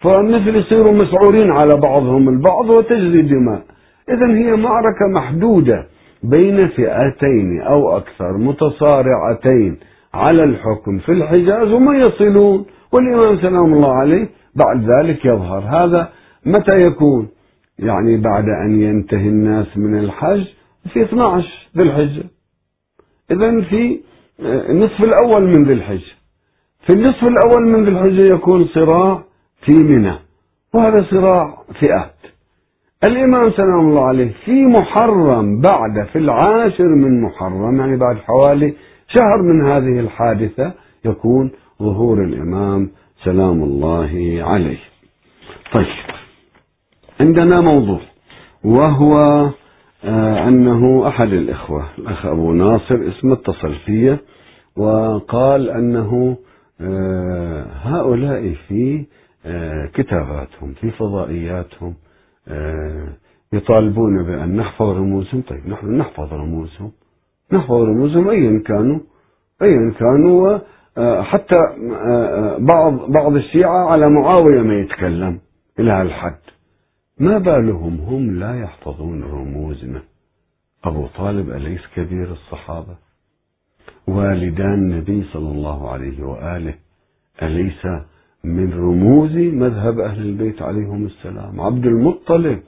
Speaker 1: فمثل يصيروا مسعورين على بعضهم البعض وتجري دماء إذا هي معركة محدودة بين فئتين أو أكثر متصارعتين على الحكم في الحجاز وما يصلون. والإمام سلام الله عليه بعد ذلك يظهر هذا. متى يكون؟ يعني بعد أن ينتهي الناس من الحج في 12 ذي الحجة. إذا في النصف الأول من ذي الحجة. في النصف الأول من ذي الحجة يكون صراع في منى وهذا صراع فئات. الإمام سلام الله عليه في محرم بعد في العاشر من محرم يعني بعد حوالي شهر من هذه الحادثة يكون ظهور الإمام سلام الله عليه. طيب. عندنا موضوع وهو آه أنه أحد الإخوة الأخ أبو ناصر اسمه اتصل فيه وقال أنه آه هؤلاء في آه كتاباتهم في فضائياتهم يطالبون بأن نحفظ رموزهم. طيب نحن نحفظ رموزهم. نحفظ رموزهم أيا كانوا أيا كانوا حتى بعض بعض الشيعة على معاوية ما يتكلم إلى هالحد. ما بالهم هم لا يحفظون رموزنا؟ أبو طالب أليس كبير الصحابة؟ والدان النبي صلى الله عليه وآله أليس من رموز مذهب أهل البيت عليهم السلام؟ عبد المطلب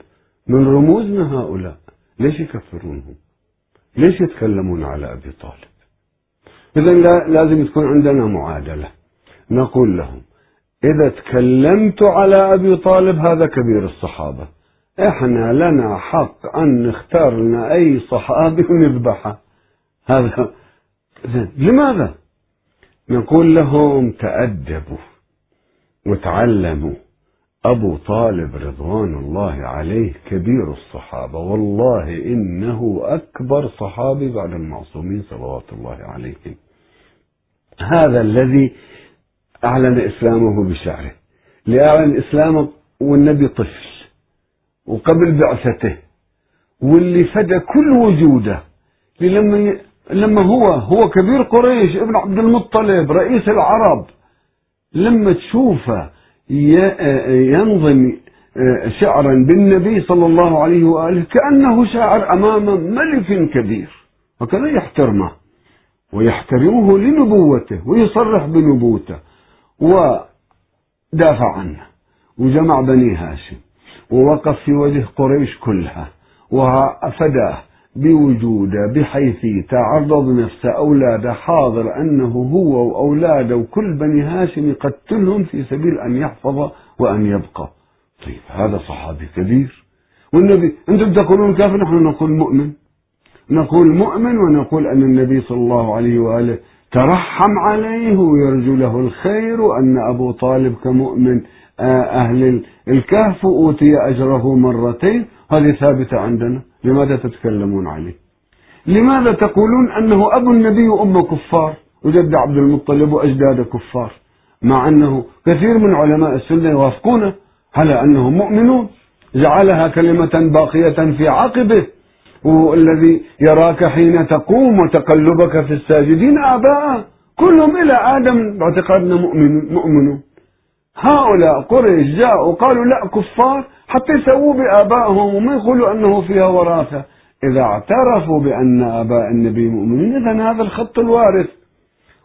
Speaker 1: من رموزنا هؤلاء ليش يكفرونهم؟ ليش يتكلمون على أبي طالب؟ إذا لازم تكون عندنا معادلة. نقول لهم إذا تكلمت على أبي طالب هذا كبير الصحابة. إحنا لنا حق أن نختار لنا أي صحابي ونذبحه هذا لماذا؟ نقول لهم تأدبوا وتعلموا. أبو طالب رضوان الله عليه كبير الصحابة. والله إنه أكبر صحابي بعد المعصومين صلوات الله عليهم. هذا الذي أعلن إسلامه بشعره. لأعلن إسلامه والنبي طفل. وقبل بعثته. واللي فدى كل وجوده. لما لما هو هو كبير قريش ابن عبد المطلب رئيس العرب. لما تشوفه ينظم شعرا بالنبي صلى الله عليه وآله كأنه شاعر أمام ملك كبير. وكذا يحترمه. ويحترمه لنبوته ويصرح بنبوته. ودافع عنه وجمع بني هاشم ووقف في وجه قريش كلها وفداه بوجوده بحيث تعرض نفسه أولاده حاضر أنه هو وأولاده وكل بني هاشم يقتلهم في سبيل أن يحفظ وأن يبقى. طيب هذا صحابي كبير. والنبي أنتم تقولون كافر نحن نقول مؤمن؟ نقول مؤمن ونقول أن النبي صلى الله عليه وآله ترحم عليه ويرجو له الخير وأن أبو طالب كمؤمن آه، أهل الكهف أوتي أجره مرتين. هذه ثابتة عندنا. لماذا تتكلمون عليه؟ لماذا تقولون أنه أبو النبي وأم كفار؟ وجد عبد المطلب وأجداد كفار. مع أنه كثير من علماء السنة يوافقونه على أنهم مؤمنون. جعلها كلمة باقية في عقبه. والذي يراك حين تقوم وتقلبك في الساجدين آباء. كلهم إلى آدم باعتقادنا مؤمن مؤمنون. هؤلاء قريش جاءوا قالوا لا كفار حتى يسووا بآبائهم وما يقولوا أنه فيها وراثة. إذا اعترفوا بأن آباء النبي مؤمنين إذا هذا الخط الوارث.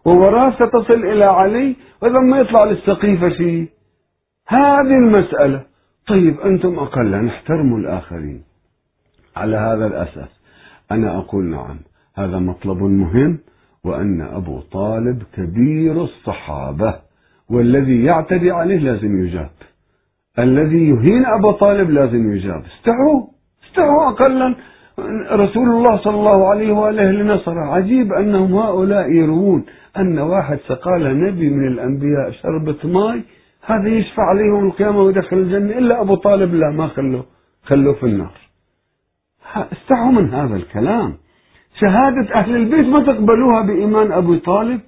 Speaker 1: ووراثة تصل إلى علي وإذا ما يطلع للسقيفة شيء. هذه المسألة. طيب أنتم أقل احترموا الآخرين. على هذا الأساس. أنا أقول نعم هذا مطلب مهم وأن أبو طالب كبير الصحابة والذي يعتدي عليه لازم يجاب. الذي يهين أبا طالب لازم يجاب. استعوا استعوا أقلا. رسول الله صلى الله عليه وآله لنصر. عجيب أنهم هؤلاء يروون أن واحد سقال نبي من الأنبياء شربة ماء هذا يشفع عليه يوم القيامة ويدخل الجنة. إلا أبو طالب لا ما خلوه خلوه في النار. استعوا من هذا الكلام. شهادة أهل البيت ما تقبلوها بإيمان أبو طالب؟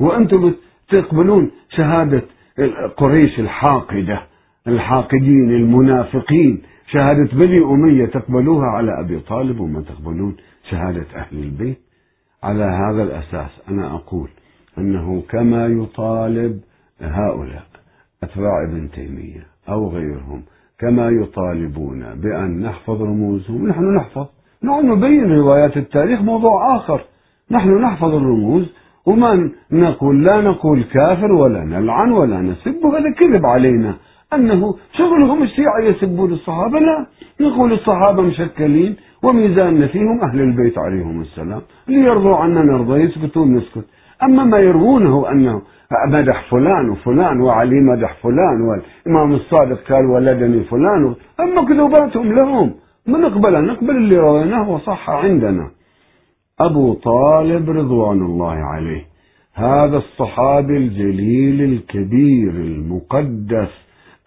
Speaker 1: وأنتم تقبلون شهادة قريش الحاقدة الحاقدين المنافقين. شهادة بني أمية تقبلوها على أبي طالب وما تقبلون شهادة أهل البيت. على هذا الأساس أنا أقول أنه كما يطالب هؤلاء أتباع ابن تيمية أو غيرهم كما يطالبون بأن نحفظ رموزهم. نحن نحفظ. نحن نبين روايات التاريخ موضوع آخر. نحن نحفظ الرموز. وما نقول لا نقول كافر ولا نلعن ولا نسب. هذا كذب علينا. أنه شغلهم الشيعة يسبون الصحابة. لا. نقول الصحابة مشكلين وميزاننا فيهم أهل البيت عليهم السلام. ليرضوا عنا نرضى يسكتون نسكت. أما ما يروونه أنه مدح فلان وفلان وعلي مدح فلان والإمام الصادق قال ولدني فلان أما كذوباتهم لهم؟ ما نقبل نقبل اللي رويناه وصح عندنا. أبو طالب رضوان الله عليه. هذا الصحابي الجليل الكبير المقدس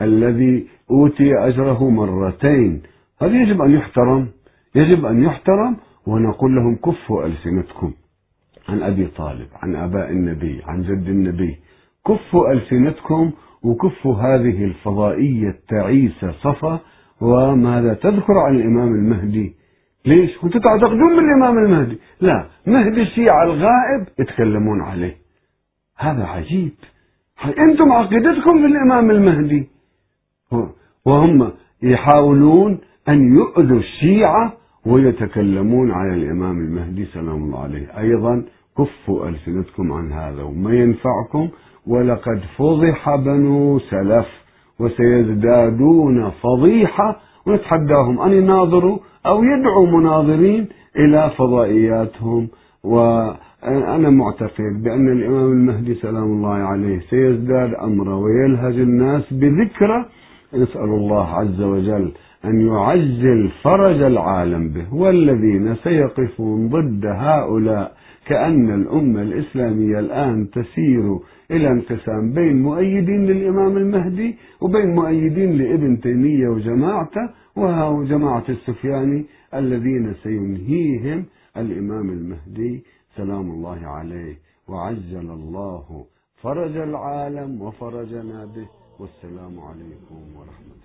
Speaker 1: الذي أوتي أجره مرتين. هذا يجب أن يحترم؟ يجب أن يحترم ونقول لهم كفوا ألسنتكم. عن أبي طالب عن آباء النبي عن جد النبي. كفوا ألسنتكم وكفوا هذه الفضائية التعيسة صفا وماذا تذكر عن الإمام المهدي؟ ليش؟ كنتوا تعتقدون بالإمام المهدي؟ لا مهدي الشيعة الغائب يتكلمون عليه. هذا عجيب. أنتم عقيدتكم في الإمام المهدي وهم يحاولون أن يؤذوا الشيعة ويتكلمون على الإمام المهدي سلام الله عليه. أيضا كفوا ألسنتكم عن هذا وما ينفعكم ولقد فضح بنو سلف وسيزدادون فضيحة ونتحداهم أن يناظروا أو يدعوا مناظرين إلى فضائياتهم. وأنا معتقد بأن الإمام المهدي سلام الله عليه سيزداد أمره ويلهج الناس بذكرى. نسأل الله عز وجل أن يعجل فرج العالم به والذين سيقفون ضد هؤلاء كأن الأمة الإسلامية الآن تسير إلى انقسام بين مؤيدين للإمام المهدي وبين مؤيدين لابن تيمية وجماعته وجماعة السفياني الذين سينهيهم الإمام المهدي. سلام الله عليه. وعجل الله فرج العالم وفرجنا به. والسلام عليكم ورحمة الله.